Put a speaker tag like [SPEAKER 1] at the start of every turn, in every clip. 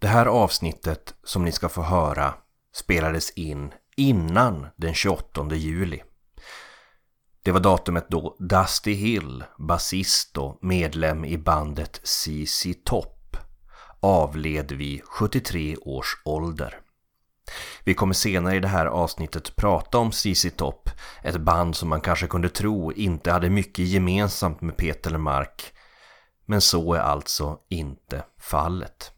[SPEAKER 1] Det här avsnittet som ni ska få höra spelades in innan den 28 juli. Det var datumet då Dusty Hill, basist och medlem i bandet CC Top, avled vid 73 års ålder. Vi kommer senare i det här avsnittet prata om CC Top, ett band som man kanske kunde tro inte hade mycket gemensamt med Peter Mark, Men så är alltså inte fallet.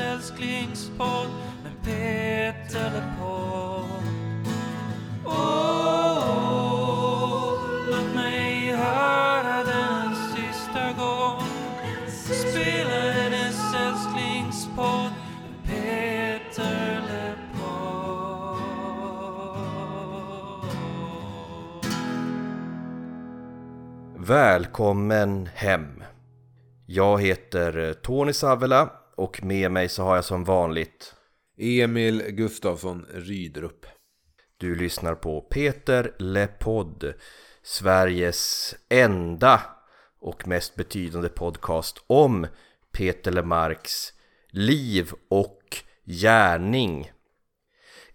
[SPEAKER 2] Älsklingspodd med Peter LePaul Oh, låt mig höra den en sista gång Spela hennes älsklingspodd med Peter LePaul
[SPEAKER 1] Välkommen hem! Jag heter eh, Tony Savela och med mig så har jag som vanligt
[SPEAKER 3] Emil Gustafsson Rydrup.
[SPEAKER 1] Du lyssnar på Peter LePod Sveriges enda och mest betydande podcast om Peter Lemarks liv och gärning.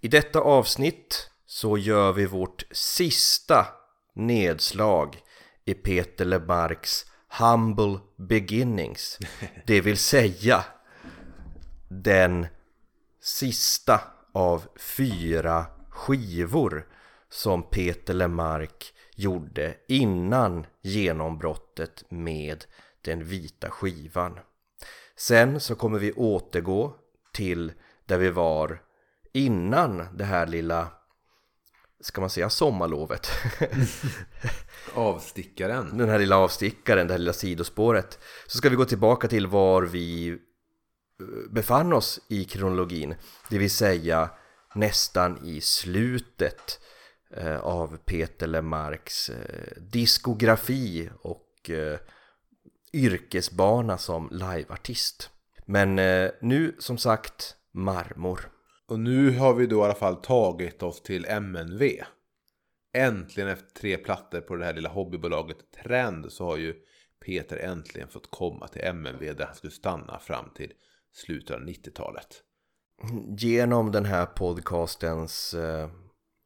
[SPEAKER 1] I detta avsnitt så gör vi vårt sista nedslag i Peter Lemarks Humble Beginnings. Det vill säga den sista av fyra skivor som Peter Lemark gjorde innan genombrottet med den vita skivan. Sen så kommer vi återgå till där vi var innan det här lilla, ska man säga sommarlovet?
[SPEAKER 3] Avstickaren.
[SPEAKER 1] den här lilla avstickaren, det här lilla sidospåret så ska vi gå tillbaka till var vi befann oss i kronologin det vill säga nästan i slutet eh, av Peter Lemarks eh, diskografi och eh, yrkesbana som liveartist. Men nu som sagt marmor.
[SPEAKER 3] Och nu har vi då i alla fall tagit oss till MNV. Äntligen efter tre plattor på det här lilla hobbybolaget Trend så har ju Peter äntligen fått komma till MNV där han skulle stanna fram till slutet av 90-talet.
[SPEAKER 1] Genom den här podcastens eh,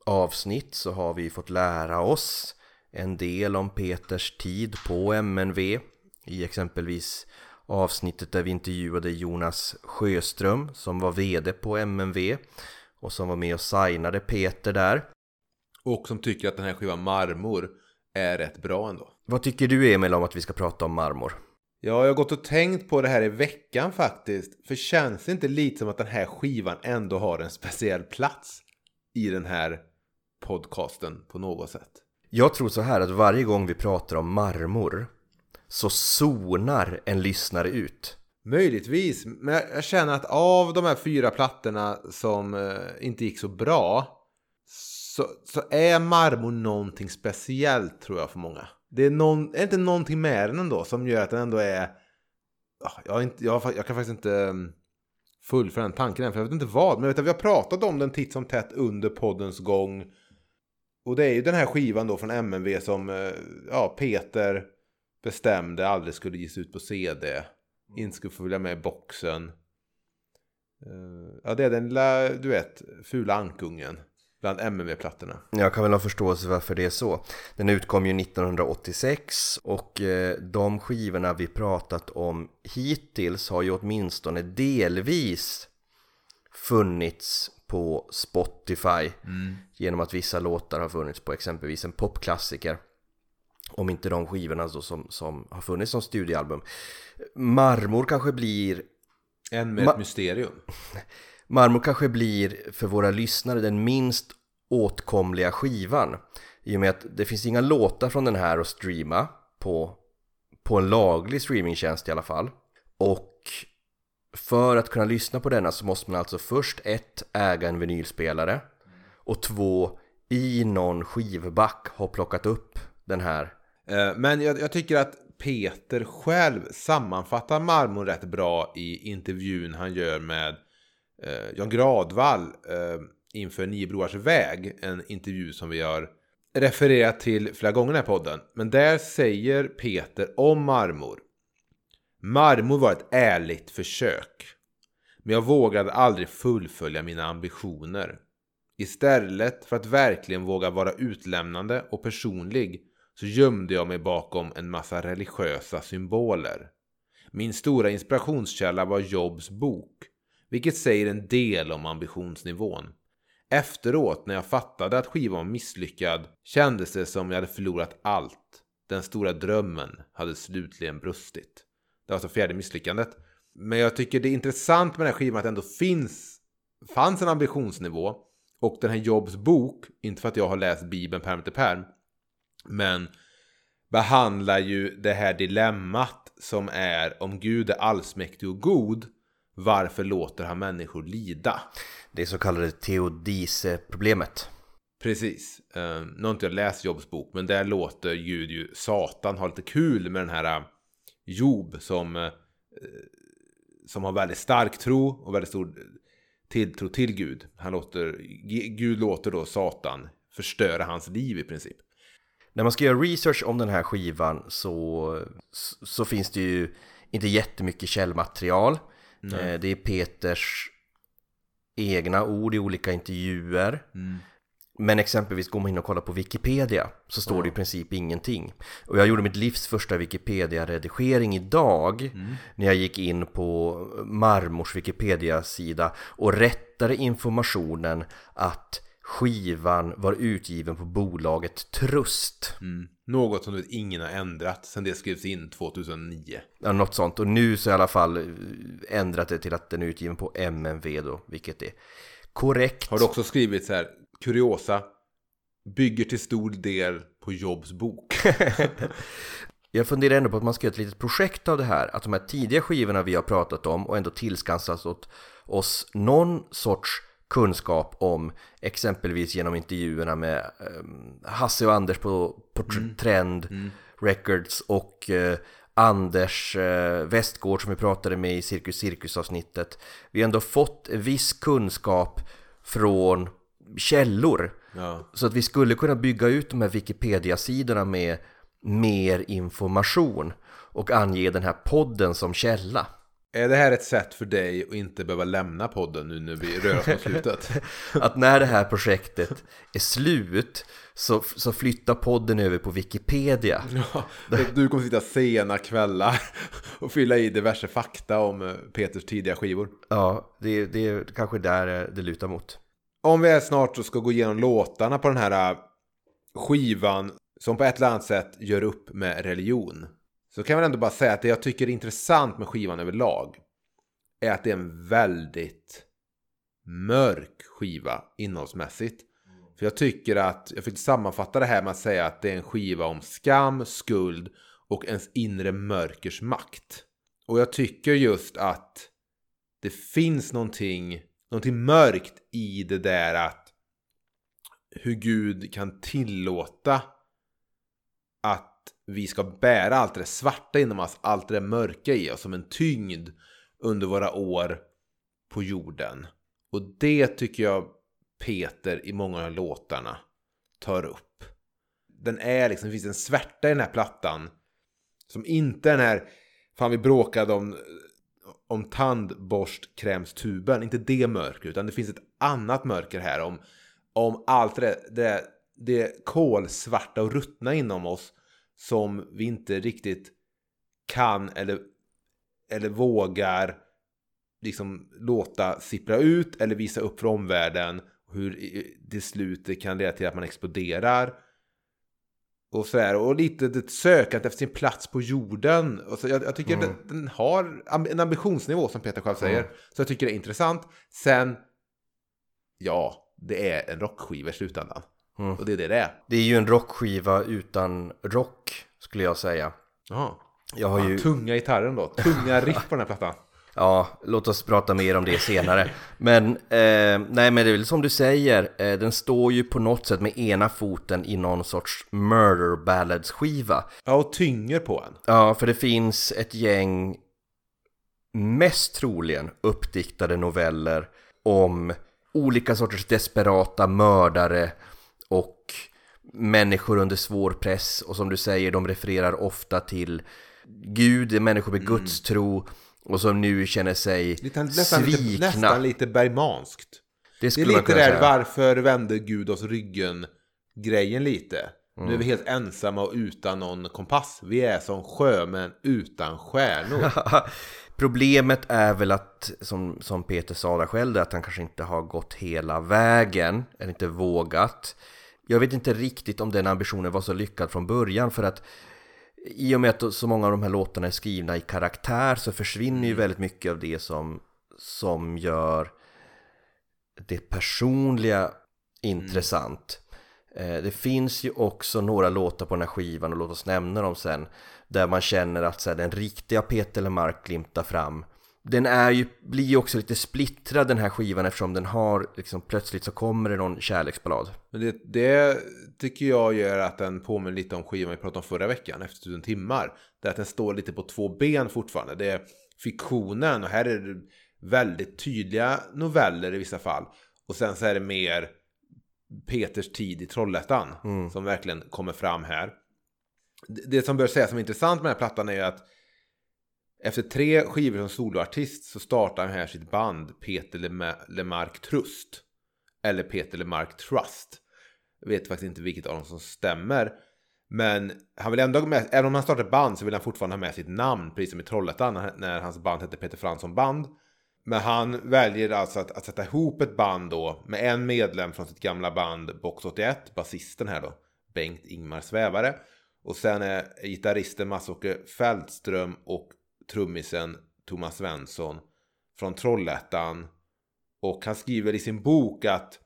[SPEAKER 1] avsnitt så har vi fått lära oss en del om Peters tid på MNV i exempelvis avsnittet där vi intervjuade Jonas Sjöström som var vd på MNV och som var med och signade Peter där.
[SPEAKER 3] Och som tycker att den här skivan Marmor är rätt bra ändå.
[SPEAKER 1] Vad tycker du Emil om att vi ska prata om marmor?
[SPEAKER 3] Ja, jag har gått och tänkt på det här i veckan faktiskt. För känns det inte lite som att den här skivan ändå har en speciell plats i den här podcasten på något sätt?
[SPEAKER 1] Jag tror så här att varje gång vi pratar om marmor så zonar en lyssnare ut.
[SPEAKER 3] Möjligtvis, men jag- känner att av de här fyra plattorna som eh, inte gick så bra så, så är marmor någonting speciellt tror jag för många. Det är, någon, är inte någonting med den ändå som gör att den ändå är... Ah, Jag, inte, jag, jag kan faktiskt inte um, fullfölja den tanken än, för jag vet inte vad. Men jag vet att vi har pratat om den titt som tätt under poddens gång. Och det är ju den här skivan då från MNV som eh, ja, Peter bestämde aldrig skulle ges ut på CD. Inte skulle få följa med i boxen. Eh, Ja, det är den lilla, du vet, fula ankungen bland MNV-plattorna.
[SPEAKER 1] Jag kan väl ha förståelse varför det är så. Den utkom ju 1986 och eh, de skivorna vi pratat om hittills har ju åtminstone delvis funnits på Spotify genom att vissa låtar har funnits på exempelvis en popklassiker. Om inte de skivorna då som, som har funnits som studioalbum. Marmor kanske blir
[SPEAKER 3] En med
[SPEAKER 1] Ma-
[SPEAKER 3] ett mysterium.
[SPEAKER 1] Marmor kanske blir för våra lyssnare den minst åtkomliga skivan i och med att det finns inga låtar från den här att streama på, på en laglig streamingtjänst i alla fall. Och för att kunna lyssna på denna så måste man alltså först ett äga en vinylspelare och två i någon skivback ha plockat upp den här.
[SPEAKER 3] Eh, men jag, jag tycker att Peter själv sammanfattar Marmor rätt bra i intervjun han gör med eh, Jan Gradvall eh, inför Nio Broars väg. En intervju som vi har refererat till flera gånger i den här podden. Men där säger Peter om marmor. Marmor var ett ärligt försök. Men jag vågade aldrig fullfölja mina ambitioner. Istället för att verkligen våga vara utlämnande och personlig så gömde jag mig bakom en massa religiösa symboler. Min stora inspirationskälla var Jobs bok, vilket säger en del om ambitionsnivån. Efteråt, när jag fattade att skivan var misslyckad, kändes det som jag hade förlorat allt. Den stora drömmen hade slutligen brustit. Det var alltså fjärde misslyckandet. Men jag tycker det är intressant med den här skivan att det ändå finns, fanns en ambitionsnivå. Och den här Jobs bok, inte för att jag har läst Bibeln pärm till pärm, men behandlar ju det här dilemmat som är om Gud är allsmäktig och god, varför låter han människor lida?
[SPEAKER 1] Det så kallade teodise-problemet.
[SPEAKER 3] Precis. Uh, nu har inte jag läst Jobs bok, men där låter Gud ju Satan ha lite kul med den här uh, Job som, uh, som har väldigt stark tro och väldigt stor tilltro till Gud. Han låter, Gud låter då Satan förstöra hans liv i princip.
[SPEAKER 1] När man ska göra research om den här skivan så, så finns det ju inte jättemycket källmaterial. Nej. Det är Peters egna ord i olika intervjuer. Mm. Men exempelvis går man in och kollar på Wikipedia så står mm. det i princip ingenting. Och jag gjorde mitt livs första Wikipedia-redigering idag mm. när jag gick in på Marmors Wikipedia-sida och rättade informationen att skivan var utgiven på bolaget Trust.
[SPEAKER 3] Mm. Något som du vet ingen har ändrat sedan det skrevs in 2009.
[SPEAKER 1] Ja, något sånt. Och nu så i alla fall ändrat det till att den är utgiven på MNV då, vilket är korrekt.
[SPEAKER 3] Har du också skrivit så här, kuriosa, bygger till stor del på Jobs bok.
[SPEAKER 1] Jag funderar ändå på att man ska göra ett litet projekt av det här. Att de här tidiga skivorna vi har pratat om och ändå tillskansas åt oss någon sorts kunskap om exempelvis genom intervjuerna med um, Hasse och Anders på, på mm. Trend mm. Records och uh, Anders uh, Westgård som vi pratade med i Cirkus Cirkus avsnittet. Vi har ändå fått viss kunskap från källor. Ja. Så att vi skulle kunna bygga ut de här Wikipedia-sidorna med mer information och ange den här podden som källa.
[SPEAKER 3] Är det här ett sätt för dig att inte behöva lämna podden nu när vi rör oss mot slutet?
[SPEAKER 1] att när det här projektet är slut så, så flyttar podden över på Wikipedia. Ja,
[SPEAKER 3] du kommer sitta sena kvällar och fylla i diverse fakta om eh, Peters tidiga skivor.
[SPEAKER 1] Ja, det, det är kanske där det lutar mot.
[SPEAKER 3] Om vi är snart så ska gå igenom låtarna på den här äh, skivan som på ett eller annat sätt gör upp med religion. Så kan man ändå bara säga att det jag tycker är intressant med skivan överlag är att det är en väldigt mörk skiva innehållsmässigt. För jag tycker att, jag fick sammanfatta det här med att säga att det är en skiva om skam, skuld och ens inre mörkers makt. Och jag tycker just att det finns någonting någonting mörkt i det där att hur Gud kan tillåta att vi ska bära allt det svarta inom oss, allt det mörka i oss som en tyngd under våra år på jorden. Och det tycker jag Peter i många av låtarna tar upp. Den är liksom, det finns en svärta i den här plattan som inte är den här, fan vi bråkade om om tandborstkrämstuben, inte det mörker, utan det finns ett annat mörker här om, om allt det, det, det kolsvarta och ruttna inom oss som vi inte riktigt kan eller, eller vågar liksom låta sippra ut eller visa upp för omvärlden hur det kan leda till att man exploderar och så här, och lite ett sökande efter sin plats på jorden. Och så jag, jag tycker mm. den, den, har en ambitionsnivå som Peter själv säger. Mm. Så jag tycker det är intressant. Sen, ja, det är en rockskiva i slutändan. Mm. Och det är det det är.
[SPEAKER 1] Det är ju en rockskiva utan rock, skulle jag säga.
[SPEAKER 3] Ja. Jag har ju... Tunga gitarren då, tunga riff på den här plattan.
[SPEAKER 1] Ja, låt oss prata mer om det senare. Men, eh, nej men det är väl som du säger, eh, den står ju på något sätt med ena foten i någon sorts murder ballads skiva.
[SPEAKER 3] Ja, och tynger på en.
[SPEAKER 1] Ja, för det finns ett gäng mest troligen uppdiktade noveller om olika sorters desperata mördare människor under svår press och som du säger, de refererar ofta till Gud, människor med gudstro och som nu känner sig
[SPEAKER 3] Lite, nästan, lite,
[SPEAKER 1] svikna.
[SPEAKER 3] nästan lite bergmanskt.
[SPEAKER 1] det
[SPEAKER 3] Det är lite där
[SPEAKER 1] säga.
[SPEAKER 3] varför vände Gud oss ryggen grejen lite. Nu är
[SPEAKER 1] Mm.
[SPEAKER 3] vi helt ensamma och utan någon kompass. Vi är som sjömän utan stjärnor.
[SPEAKER 1] Problemet är väl att, som, som Peter sa där själv, att han kanske inte har gått hela vägen, eller inte vågat. Jag vet inte riktigt om den ambitionen var så lyckad från början, för att i och med att så många av de här låtarna är skrivna i karaktär så försvinner ju väldigt mycket av det som, som gör det personliga intressant. Eh, Det finns ju också några låtar på den här skivan, och låt oss nämna dem sen, där man känner att så här, den riktiga Peter Lemark glimtar fram. Den är ju, blir ju också lite splittrad den här skivan eftersom den har, liksom plötsligt så kommer det någon kärleksballad.
[SPEAKER 3] Men det, det tycker jag gör att den påminner lite om skivan vi pratade om förra veckan, efter tusen timmar. Där att den står lite på två ben fortfarande. Det är fiktionen och här är det väldigt tydliga noveller i vissa fall. Och sen så är det mer Peters tid i Trollhättan som verkligen kommer fram här. Det- Det som bör sägas som är intressant med den här plattan är ju att efter tre skivor som soloartist så startar han här sitt band Peter Lemark Trust. Eller Peter Lemark Trust. Jag vet faktiskt inte vilket av dem som stämmer. Men han vill ändå med, även om han startar ett band så vill han fortfarande ha med sitt namn, precis som i Trollhättan när- när hans band hette Peter Fransson Band. Men han väljer alltså att, att sätta ihop ett band då med en medlem från sitt gamla band Box 81, basisten här då, Bengt Ingmar Svävare. Och sen är gitarristen Mats-Åke Fältström och trummisen Thomas Svensson från Trollhättan. Och han skriver i sin bok att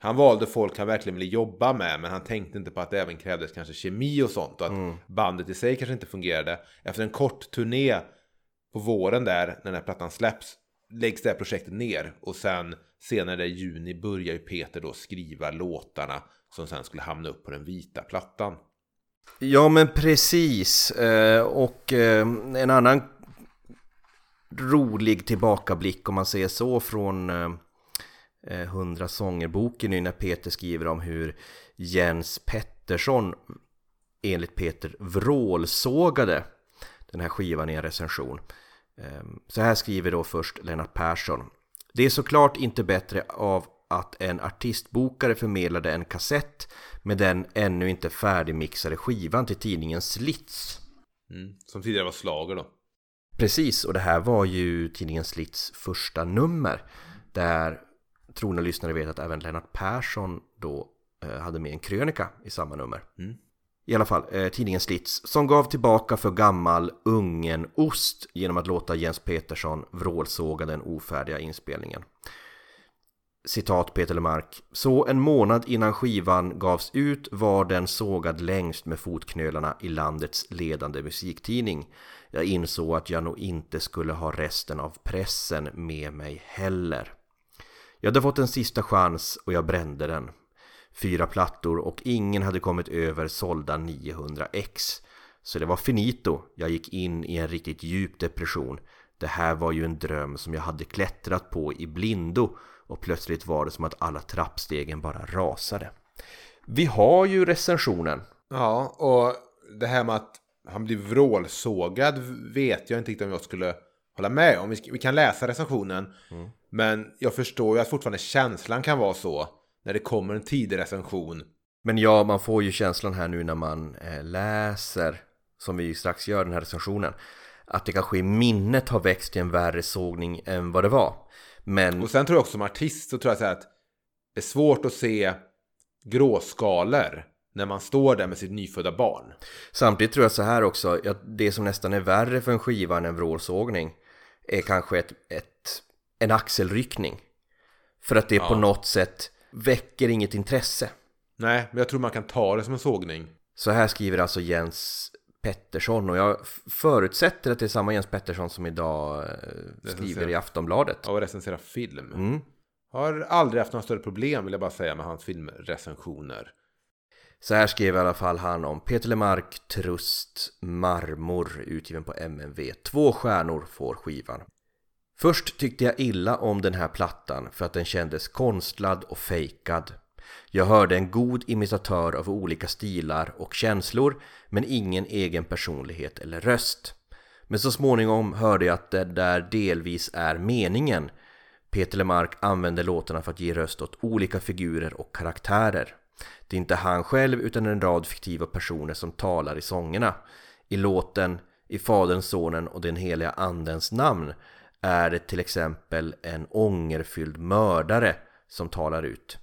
[SPEAKER 3] han valde folk han verkligen ville jobba med men han tänkte inte på att det även krävdes kanske kemi och sånt och att bandet i sig kanske inte fungerade. Efter en kort turné på våren där när den här plattan släpps läggs det här projektet ner och sen senare i juni börjar ju Peter då skriva låtarna som sen skulle hamna upp på den vita plattan.
[SPEAKER 1] Ja men precis, Eh, och eh, en annan rolig tillbakablick om man säger så från Hundra eh, Hundra sånger-boken nu när Peter skriver om hur Jens Pettersson enligt Peter vrålsågade den här skivan i en recension. Eh, Så här skriver då först Lennart Persson. Det är såklart inte bättre av att en artistbokare förmedlade en kassett med den ännu inte färdigmixade skivan till tidningen Slits.
[SPEAKER 3] Mm. Som tidigare var slager då.
[SPEAKER 1] Precis, och det här var ju tidningen Slits första nummer där trogna lyssnare vet att även Lennart Persson då eh, hade med en krönika i samma nummer.
[SPEAKER 3] Mm.
[SPEAKER 1] I alla fall, eh, tidningen Slits som gav tillbaka för gammal ungen ost genom att låta Jens Petersson vrålsåga den ofärdiga inspelningen. Citat Peter Lemark. Så en månad innan skivan gavs ut var den sågad längst med fotknölarna i landets ledande musiktidning. Jag insåg att jag nog inte skulle ha resten av pressen med mig heller. Jag hade fått en sista chans och jag brände den. Fyra plattor och ingen hade kommit över sålda 900 ex. Så det var finito. Jag gick in i en riktigt djup depression. Det här var ju en dröm som jag hade klättrat på i blindo och plötsligt var det som att alla trappstegen bara rasade. Vi har ju recensionen.
[SPEAKER 3] Ja, och det här med att han blir vrålsågad vet jag inte riktigt om jag skulle hålla med om. Vi, vi kan läsa recensionen. Men jag förstår ju att fortfarande känslan kan vara så. När det kommer en tidig recension.
[SPEAKER 1] Men ja, man får ju känslan här nu när man eh, läser, som vi strax gör den här recensionen, att det kanske i minnet har växt till en värre sågning än vad det var. Men
[SPEAKER 3] Och sen tror jag också som artist så tror jag så här att det är svårt att se gråskalor när man står där med sitt nyfödda barn.
[SPEAKER 1] samtidigt tror jag så här också, att det som nästan är värre för en skiva än en vrålsågning är kanske ett, ett, en axelryckning. För att det på något sätt väcker inget intresse.
[SPEAKER 3] Nej, men jag tror man kan ta det som en sågning.
[SPEAKER 1] Så här skriver alltså Jens Pettersson och jag förutsätter att det är samma Jens Pettersson som idag eh, skriver i Aftonbladet.
[SPEAKER 3] Av att recensera film.
[SPEAKER 1] Mm.
[SPEAKER 3] Har aldrig haft några större problem vill jag bara säga med hans filmrecensioner.
[SPEAKER 1] Så här skrev i alla fall han om Peter Lemark Trust Marmor utgiven på MNV. Två stjärnor får skivan. Först tyckte jag illa om den här plattan för att den kändes konstlad och fejkad. Jag hörde en god imitatör av olika stilar och känslor men ingen egen personlighet eller röst. Men så småningom hörde jag att det där delvis är meningen. Peter Lemark använder låtarna för att ge röst åt olika figurer och karaktärer. Det är inte han själv utan en rad fiktiva personer som talar i sångerna. I låten I Faderns, Sonen och den heliga Andens namn är det till exempel en ångerfylld mördare som talar ut.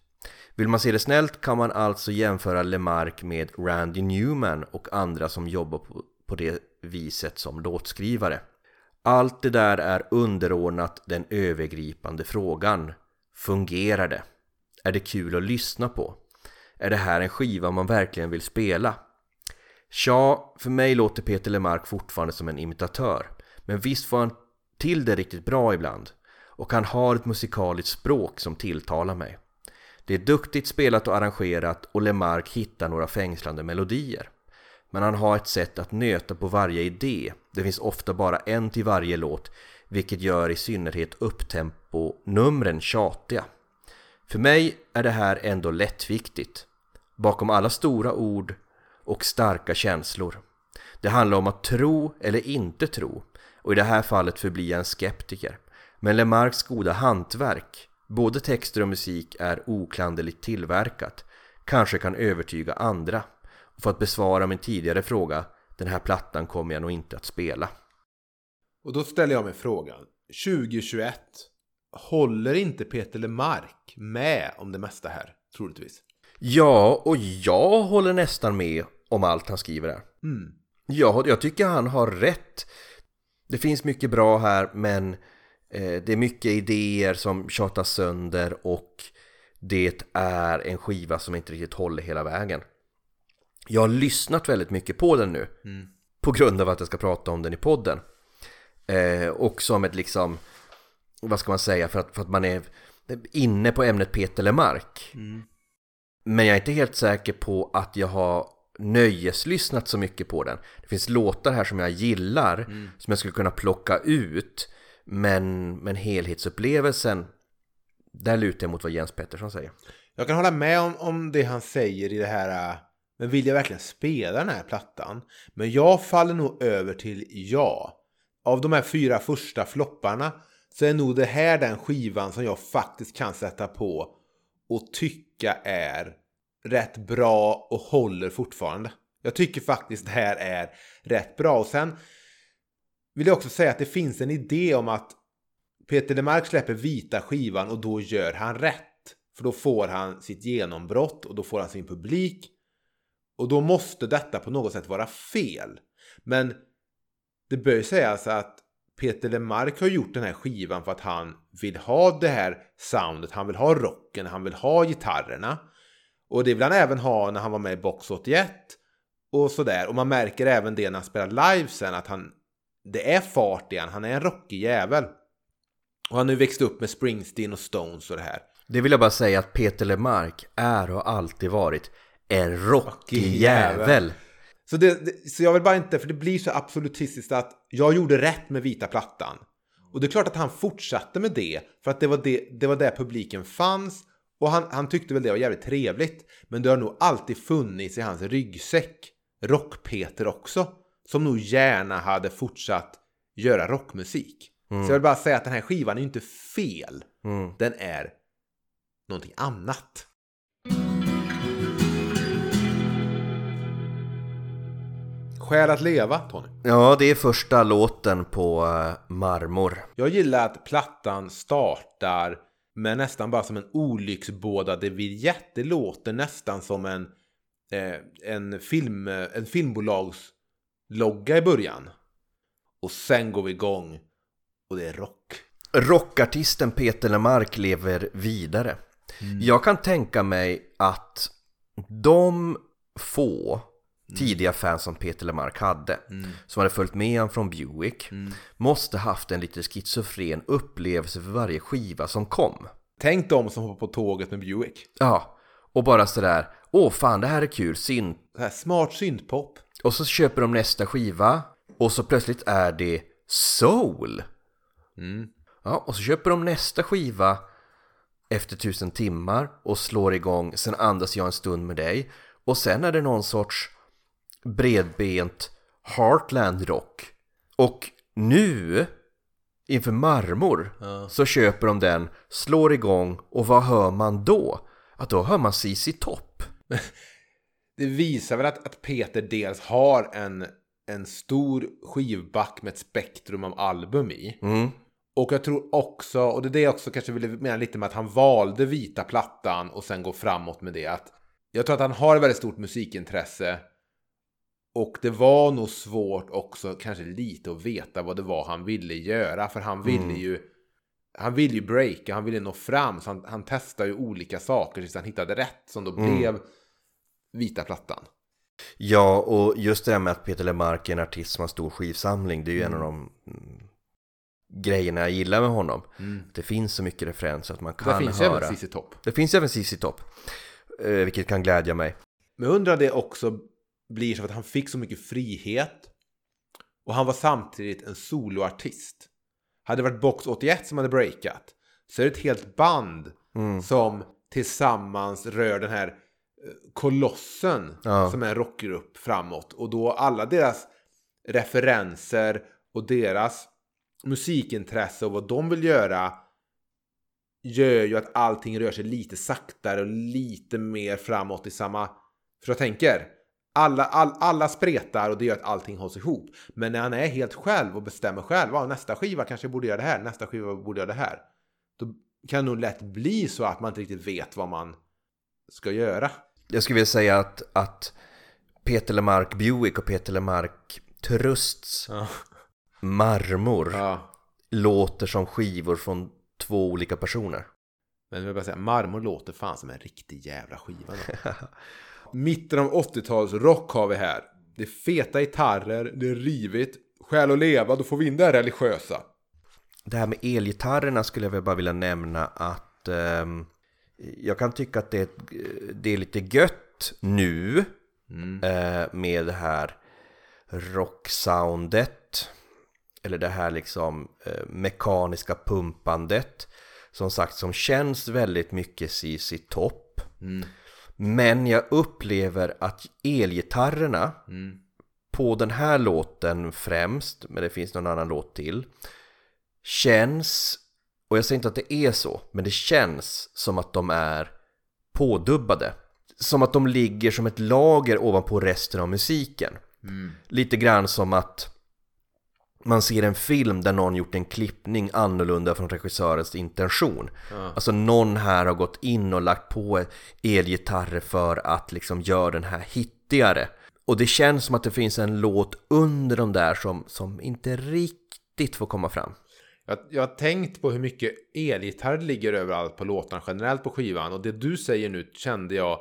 [SPEAKER 1] Vill man se det snällt kan man alltså jämföra Lemark med Randy Newman och andra som jobbar på, på det viset som låtskrivare. Allt det där är underordnat den övergripande frågan. Fungerar det? Är det kul att lyssna på? Är det här en skiva man verkligen vill spela? Tja, för mig låter Peter Lemark fortfarande som en imitatör. Men visst får han till det riktigt bra ibland. Och han har ett musikaliskt språk som tilltalar mig. Det är duktigt spelat och arrangerat och Lemark hittar några fängslande melodier. Men han har ett sätt att nöta på varje idé. Det finns ofta bara en till varje låt, vilket gör i synnerhet upptempo-numren tjatiga. För mig är det här ändå lättviktigt. Bakom alla stora ord och starka känslor. Det handlar om att tro eller inte tro och i det här fallet förbli en skeptiker. Men Lemarks goda hantverk, både texter och musik är oklanderligt tillverkat, kanske kan övertyga andra. Och för att besvara min tidigare fråga, den här plattan kommer jag nog inte att spela.
[SPEAKER 3] Och då ställer jag mig frågan. 2021. Håller inte Peter Lemark med om det mesta här? Troligtvis.
[SPEAKER 1] Ja, och jag håller nästan med om allt han skriver där.
[SPEAKER 3] Mm.
[SPEAKER 1] Ja, jag tycker han har rätt. Det finns mycket bra här, men eh, det är mycket idéer som tjatas sönder och det är en skiva som inte riktigt håller hela vägen. Jag har lyssnat väldigt mycket på den nu
[SPEAKER 3] Mm.
[SPEAKER 1] på grund av att jag ska prata om den i podden. Eh, och som ett liksom, vad ska man säga, för att, för att man är inne på ämnet Peter Lemark.
[SPEAKER 3] Mm.
[SPEAKER 1] Men jag är inte helt säker på att jag har nöjeslyssnat så mycket på den. Det finns låtar här som jag gillar,
[SPEAKER 3] Mm.
[SPEAKER 1] som jag skulle kunna plocka ut. Men, men helhetsupplevelsen, där lutar jag mot vad Jens Pettersson säger.
[SPEAKER 3] Jag kan hålla med om, om det han säger i det här. äh, Men vill jag verkligen spela den här plattan? Men jag faller nog över till ja. Av de här fyra första flopparna så är nog det här den skivan som jag faktiskt kan sätta på och tycka är rätt bra och håller fortfarande. Jag tycker faktiskt det här är rätt bra. Och sen vill jag också säga att det finns en idé om att Peter Lemark släpper vita skivan och då gör han rätt. För då får han sitt genombrott och då får han sin publik. Och då måste detta på något sätt vara fel. Men det bör ju sägas att Peter Lemark har gjort den här skivan för att han vill ha det här soundet. Han vill ha rocken, han vill ha gitarrerna. Och det vill han även ha när han var med i Box 81. Och sådär. Och man märker även det när han spelar live sen att han... Det är fart i han. Är en rockig jävel. Och han har nu växt upp med Springsteen och Stones och det här.
[SPEAKER 1] Det vill jag bara säga att Peter Lemark är och alltid varit en rockig jävel.
[SPEAKER 3] Så, det, det, så jag vill bara inte, för det blir så absolutistiskt att jag gjorde rätt med vita plattan. Och det är klart att han fortsatte med det, för att det var det, det, var där publiken fanns. Och han, han tyckte väl det var jävligt trevligt. Men det har nog alltid funnits i hans ryggsäck, Rock-Peter också, som nog gärna hade fortsatt göra rockmusik. Så jag vill bara säga att den här skivan är ju inte fel.
[SPEAKER 1] Mm.
[SPEAKER 3] Den är någonting annat. Skäl att leva, Tony.
[SPEAKER 1] Ja, det är första låten på eh, Marmor.
[SPEAKER 3] Jag gillar att plattan startar med nästan bara som en olycksbådade vignett. Det låter nästan som en, eh, en, film, en filmbolagslogga i början. Och sen går vi igång och det är rock.
[SPEAKER 1] Rockartisten Peter Lemark lever vidare. Jag kan tänka mig att de få tidiga fans som Peter Lemark hade, som hade följt med han från Buick, måste haft en lite schizofren upplevelse för varje skiva som kom.
[SPEAKER 3] Tänk de som hoppar på tåget med Buick.
[SPEAKER 1] Ja, och bara sådär, åh fan det här är kul, synt.
[SPEAKER 3] Smart syntpop.
[SPEAKER 1] Och så köper de nästa skiva, och så plötsligt är det soul.
[SPEAKER 3] Mm.
[SPEAKER 1] Ja, och så köper de nästa skiva efter tusen timmar och slår igång Sen andas jag en stund med dig och sen är det någon sorts bredbent Heartland rock och nu inför marmor så köper de den, slår igång och vad hör man då? Att då hör man CC Topp.
[SPEAKER 3] Det visar väl att, att Peter dels har en, en stor skivback med ett spektrum av album i.
[SPEAKER 1] Mm.
[SPEAKER 3] Och jag tror också, och det är det jag också kanske ville mena lite med att han valde vita plattan och sen gå framåt med det. Att jag tror att han har ett väldigt stort musikintresse. Och det var nog svårt också kanske lite att veta vad det var han ville göra. För han ville ju han ville ju breaka, han ville nå fram. Så han, han testade ju olika saker tills han hittade rätt. Som då blev vita plattan.
[SPEAKER 1] Ja, och just det där med att Peter Lemark är en artist som har stor skivsamling, det är ju en av de mm, grejerna jag gillar med honom. Det finns så mycket referenser att man kan
[SPEAKER 3] finns ju
[SPEAKER 1] höra.
[SPEAKER 3] även CC Topp.
[SPEAKER 1] Det finns även CC Topp, eh, vilket kan glädja mig.
[SPEAKER 3] Men jag undrar det också blir så att han fick så mycket frihet. Och han var samtidigt en soloartist. Hade det varit Box 81 som hade breakat så är det ett helt band som tillsammans rör den här eh, kolossen
[SPEAKER 1] Ja.
[SPEAKER 3] som är en rockgrupp framåt. Och då alla deras referenser och deras musikintresse och vad de vill göra gör ju att allting rör sig lite saktare och lite mer framåt i samma... För jag tänker, alla, all, alla spretar och det gör att allting hålls ihop. Men när han är helt själv och bestämmer själv, ja, nästa skiva kanske borde göra det här, nästa skiva borde göra det här. Då kan det nog lätt bli så att man inte riktigt vet vad man ska göra.
[SPEAKER 1] Jag skulle vilja säga att, att Peter Lemark Buick och Peter Lemark Trusts
[SPEAKER 3] Ja.
[SPEAKER 1] marmor
[SPEAKER 3] ja.
[SPEAKER 1] låter som skivor från två olika personer.
[SPEAKER 3] Men jag vill bara säga, Marmor låter fan som en riktig jävla skiva. Mitten av 80-tals rock har vi här. Det är feta gitarrer, det är rivigt, skäl att leva, då får vi in det här religiösa.
[SPEAKER 1] Det här med elgitarrerna skulle jag väl bara vilja nämna att ehm, jag kan tycka att det är, det är lite gött nu eh, med det här rocksoundet. Eller det här liksom eh, mekaniska pumpandet. Som sagt som känns väldigt mycket CC Topp men jag upplever att elgitarrerna på den här låten främst, men det finns någon annan låt till känns, och jag säger inte att det är så, men det känns som att de är pådubbade. Som att de ligger som ett lager ovanpå resten av musiken. Lite grann som att man ser en film där någon gjort en klippning annorlunda från regissörens intention. Alltså någon här har gått in och lagt på elgitarrer för att liksom göra den här hittigare. Och det känns som att det finns en låt under de där som, som inte riktigt får komma fram.
[SPEAKER 3] Jag, jag har tänkt på hur mycket elgitarr ligger överallt på låtarna generellt på skivan. Och det du säger nu kände jag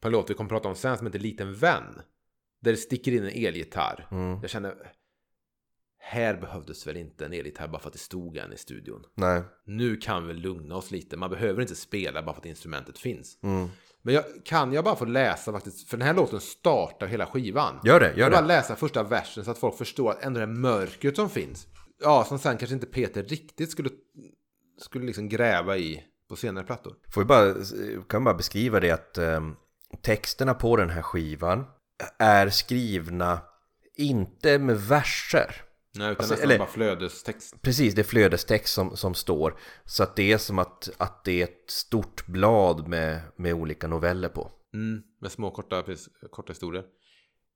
[SPEAKER 3] på en låt vi kommer prata om sen som heter Liten vän. Där det sticker in en elgitarr. Jag kände, här behövdes väl inte en elgitarr bara för att det stod en i studion.
[SPEAKER 1] Nej.
[SPEAKER 3] Nu kan vi lugna oss lite. Man behöver inte spela bara för att instrumentet finns. Men jag, kan jag bara få läsa faktiskt, för den här låten startar hela skivan.
[SPEAKER 1] Gör det, gör
[SPEAKER 3] jag bara
[SPEAKER 1] det.
[SPEAKER 3] läsa första versen så att folk förstår att ändå det mörkret som finns. Ja, som sen kanske inte Peter riktigt skulle, skulle liksom gräva i på senare plattor.
[SPEAKER 1] Får vi bara, kan bara beskriva det att ehm, texterna på den här skivan är skrivna inte med verser.
[SPEAKER 3] Nej, utan
[SPEAKER 1] Alltså,
[SPEAKER 3] nästan
[SPEAKER 1] eller-
[SPEAKER 3] bara flödestext.
[SPEAKER 1] Precis, det är flödestext som, som står. Så att det är som att, att det är ett stort blad med, med olika noveller på.
[SPEAKER 3] Mm, med små korta, korta historier.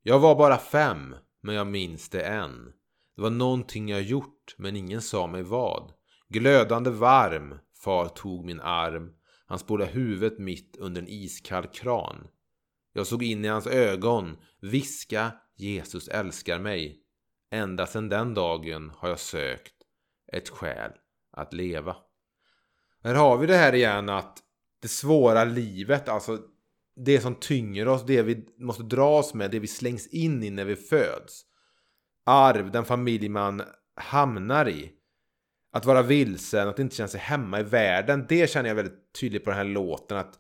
[SPEAKER 3] Jag var bara fem, men jag minns det än. Det var någonting jag gjort, men ingen sa mig vad. Glödande varm, far tog min arm. Han spolade huvudet mitt under en iskall kran. Jag såg in i hans ögon, viska Jesus älskar mig. Ända sedan den dagen har jag sökt ett skäl att leva. Här har vi det här igen att det svåra livet, alltså det som tynger oss, det vi måste dras med, det vi slängs in i när vi föds. Arv, den familj man hamnar i. Att vara vilsen, att inte känna sig hemma i världen. Det känner jag väldigt tydligt på den här låten. Att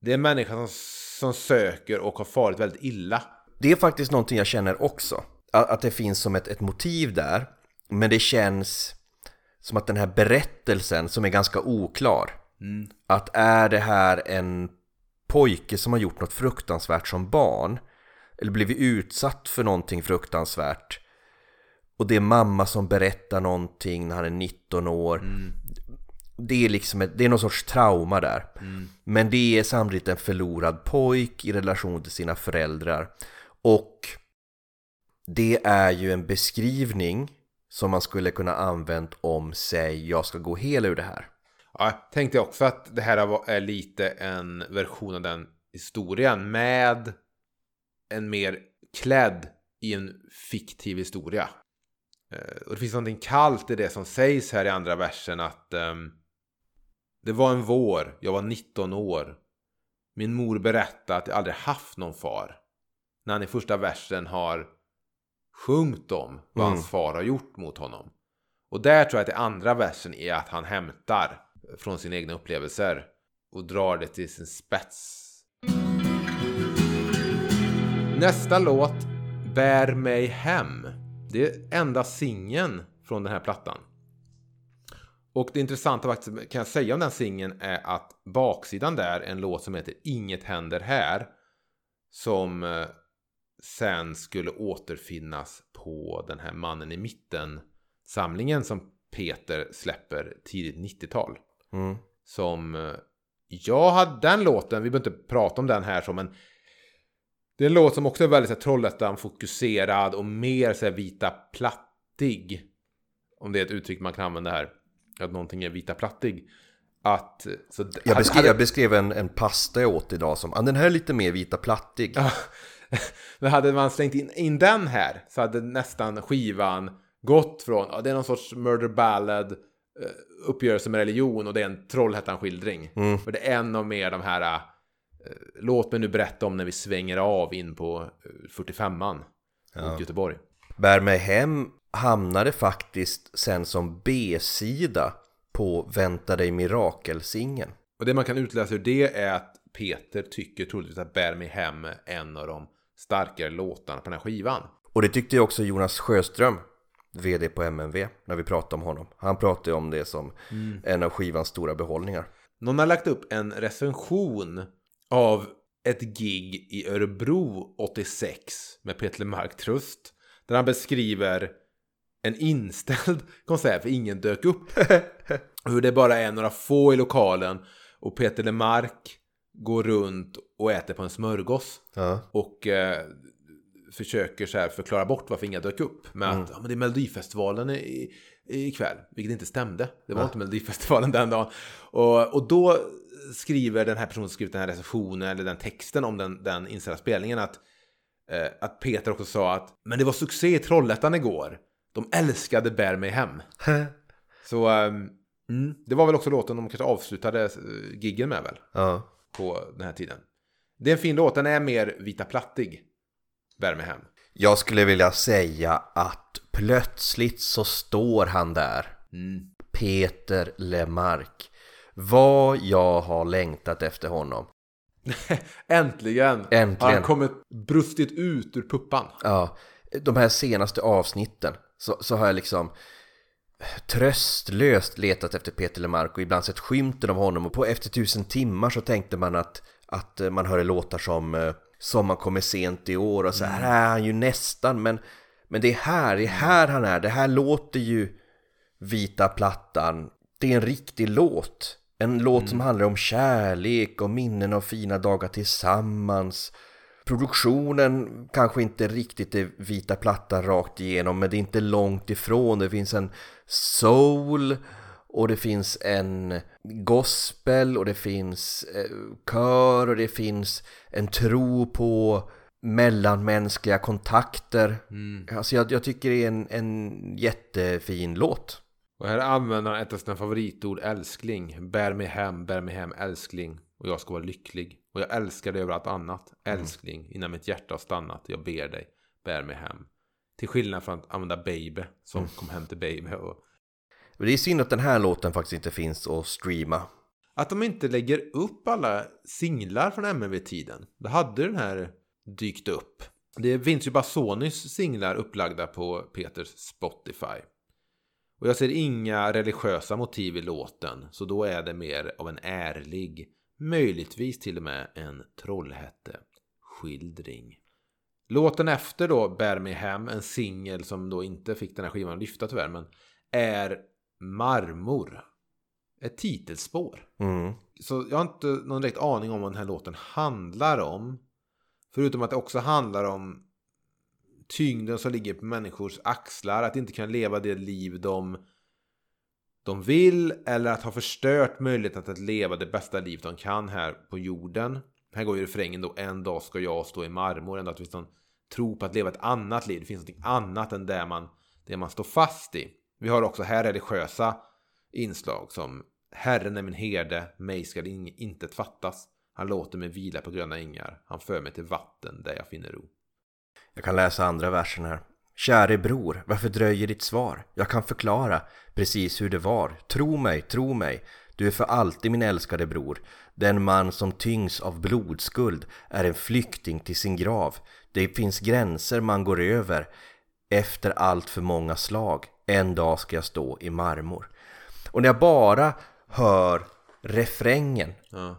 [SPEAKER 3] det är människan som, som söker och har farit väldigt illa.
[SPEAKER 1] Det är faktiskt någonting jag känner också. Att, det finns som ett, ett motiv där. Men det känns som att den här berättelsen som är ganska oklar.
[SPEAKER 3] Mm.
[SPEAKER 1] Att är det här en pojke som har gjort något fruktansvärt som barn eller blivit utsatt för någonting fruktansvärt och det är mamma som berättar någonting när han är 19 år det är liksom ett, det är någon sorts trauma där men det är samtidigt en förlorad pojk i relation till sina föräldrar och det är ju en beskrivning som man skulle kunna använt om sig jag ska gå hel ur det här
[SPEAKER 3] Ja, jag tänkte också att det här är lite en version av den historien med en mer klädd i en fiktiv historia. Eh, och det finns någonting kallt i det som sägs här i andra versen att um, det var en vår, jag var 19 år. Min mor berättade att jag aldrig haft någon far. När han i första versen har sjungit om vad
[SPEAKER 1] Mm.
[SPEAKER 3] hans far har gjort mot honom. Och där tror jag att det andra versen är att han hämtar från sina egna upplevelser och drar det till sin spets. Nästa låt, Bär mig hem. Det är enda singeln från den här plattan. Och det intressanta faktiskt kan jag säga om den singeln är att baksidan där är en låt som heter Inget händer här. Som eh, sen skulle återfinnas på den här Mannen i mitten samlingen som Peter släpper tidigt 90-tal.
[SPEAKER 1] mm.
[SPEAKER 3] Som eh, jag hade den låten, vi behöver inte prata om den här så men det är en låt som också är väldigt så här, Trollhättan fokuserad och mer så här, vita plattig. Om det är ett uttryck man kan använda här. Att någonting är vita plattig. Att, så,
[SPEAKER 1] jag, beskrev,
[SPEAKER 3] hade-
[SPEAKER 1] jag beskrev en, en pasta jag åt idag som ah, den här är lite mer vita plattig.
[SPEAKER 3] Men hade man slängt in, in den här så hade nästan skivan gått från, ja, det är någon sorts murder ballad, eh, uppgörelse med religion och det är en Trollhättan-skildring.
[SPEAKER 1] Mm.
[SPEAKER 3] För det är en av mer de här, eh, låt mig nu berätta om när vi svänger av in på eh, 45an mot Göteborg.
[SPEAKER 1] Bär mig hem hamnade faktiskt sen som B-sida på Vänta dig mirakelsingeln.
[SPEAKER 3] Och det man kan utläsa ur det är att Peter tycker troligtvis att Bär mig hem är en av de starkare låtarna på den här skivan.
[SPEAKER 1] Och det tyckte ju också Jonas Sjöström, VD på MNV, när vi pratade om honom. Han pratade om det som en av skivans stora behållningar.
[SPEAKER 3] Någon har lagt upp en recension av ett gig i Örebro 86 med Peter Lemark Trust. Där han beskriver en inställd konsert för ingen dök upp. Hur det bara är några få i lokalen och Peter Lemark går runt och äter på en smörgås.
[SPEAKER 1] Ja.
[SPEAKER 3] Och eh, försöker så här förklara bort varför inga dök upp. Med att ja, men det är Melodifestivalen i, ikväll. Vilket inte stämde. Det var inte Melodifestivalen den dagen. Och, och då skriver den här personen som skrivit den här recensionen eller den texten om den, den inställda spelningen att, eh, att Peter också sa att men det var succé i Trollhättan igår. De älskade Bär mig hem. Så ehm, mm, det var väl också låten de kanske avslutade eh, giggen med väl
[SPEAKER 1] ja.
[SPEAKER 3] På den här tiden. Det är en fin låt, den är mer vita plattig. Bär mig hem.
[SPEAKER 1] Jag skulle vilja säga att plötsligt så står han där. Peter Lemark. Vad jag har längtat efter honom.
[SPEAKER 3] Äntligen!
[SPEAKER 1] Äntligen.
[SPEAKER 3] Han kommit brustit ut ur puppan.
[SPEAKER 1] Ja, de här senaste avsnitten så, så har jag liksom tröstlöst letat efter Peter Lemark och ibland sett skymten av honom. Och på efter tusen timmar så tänkte man att, att eh, man hörde låtar som eh, Sommar kommer sent i år och så här är han ju nästan. Men, men det är här, det är här han är, det här låter ju Vita plattan, det är en riktig låt. En låt som handlar om kärlek och minnen av fina dagar tillsammans. Produktionen kanske inte riktigt är vita plattan rakt igenom men det är inte långt ifrån. Det finns en soul och det finns en gospel och det finns eh, kör och det finns en tro på mellanmänskliga kontakter. Alltså jag, jag tycker det är en, en jättefin låt.
[SPEAKER 3] Och här använder han ett av sina favoritord, älskling. Bär mig hem, bär mig hem, älskling. Och jag ska vara lycklig. Och jag älskar dig över allt annat. Älskling, innan mitt hjärta har stannat. Jag ber dig, bär mig hem. Till skillnad från att använda baby, som kom hem till baby. Och
[SPEAKER 1] Men Det är synd att den här låten faktiskt inte finns att streama.
[SPEAKER 3] Att de inte lägger upp alla singlar från MNV-tiden. Då hade den här dykt upp. Det finns ju bara Sonys singlar upplagda på Peters Spotify. Och jag ser inga religiösa motiv i låten, så då är det mer av en ärlig, möjligtvis till och med en Trollhätte-skildring. Låten efter då, Bär mig hem, en singel som då inte fick den här skivan att lyfta tyvärr, men är Marmor. Ett titelspår.
[SPEAKER 1] Mm.
[SPEAKER 3] Så jag har inte någon direkt aning om vad den här låten handlar om. Förutom att det också handlar om tyngden som ligger på människors axlar. Att inte kunna leva det liv de, de vill. Eller att ha förstört möjligheten att leva det bästa liv de kan här på jorden. Här går ju refrängen då. En dag ska jag stå i marmor. Ändå att det finns någon tro på att leva ett annat liv. Det finns något annat än det man, det man står fast i. Vi har också här religiösa inslag som Herren är min herde, mig skall intet fattas. Han låter mig vila på gröna ängar. Han för mig till vatten där jag finner ro.
[SPEAKER 1] Jag kan läsa andra versen här. Käre bror, varför dröjer ditt svar? Jag kan förklara precis hur det var. Tro mig, tro mig. Du är för alltid min älskade bror. Den man som tyngs av blodskuld är en flykting till sin grav. Det finns gränser man går över efter allt för många slag. En dag ska jag stå i marmor. Och när jag bara hör refrängen
[SPEAKER 3] Ja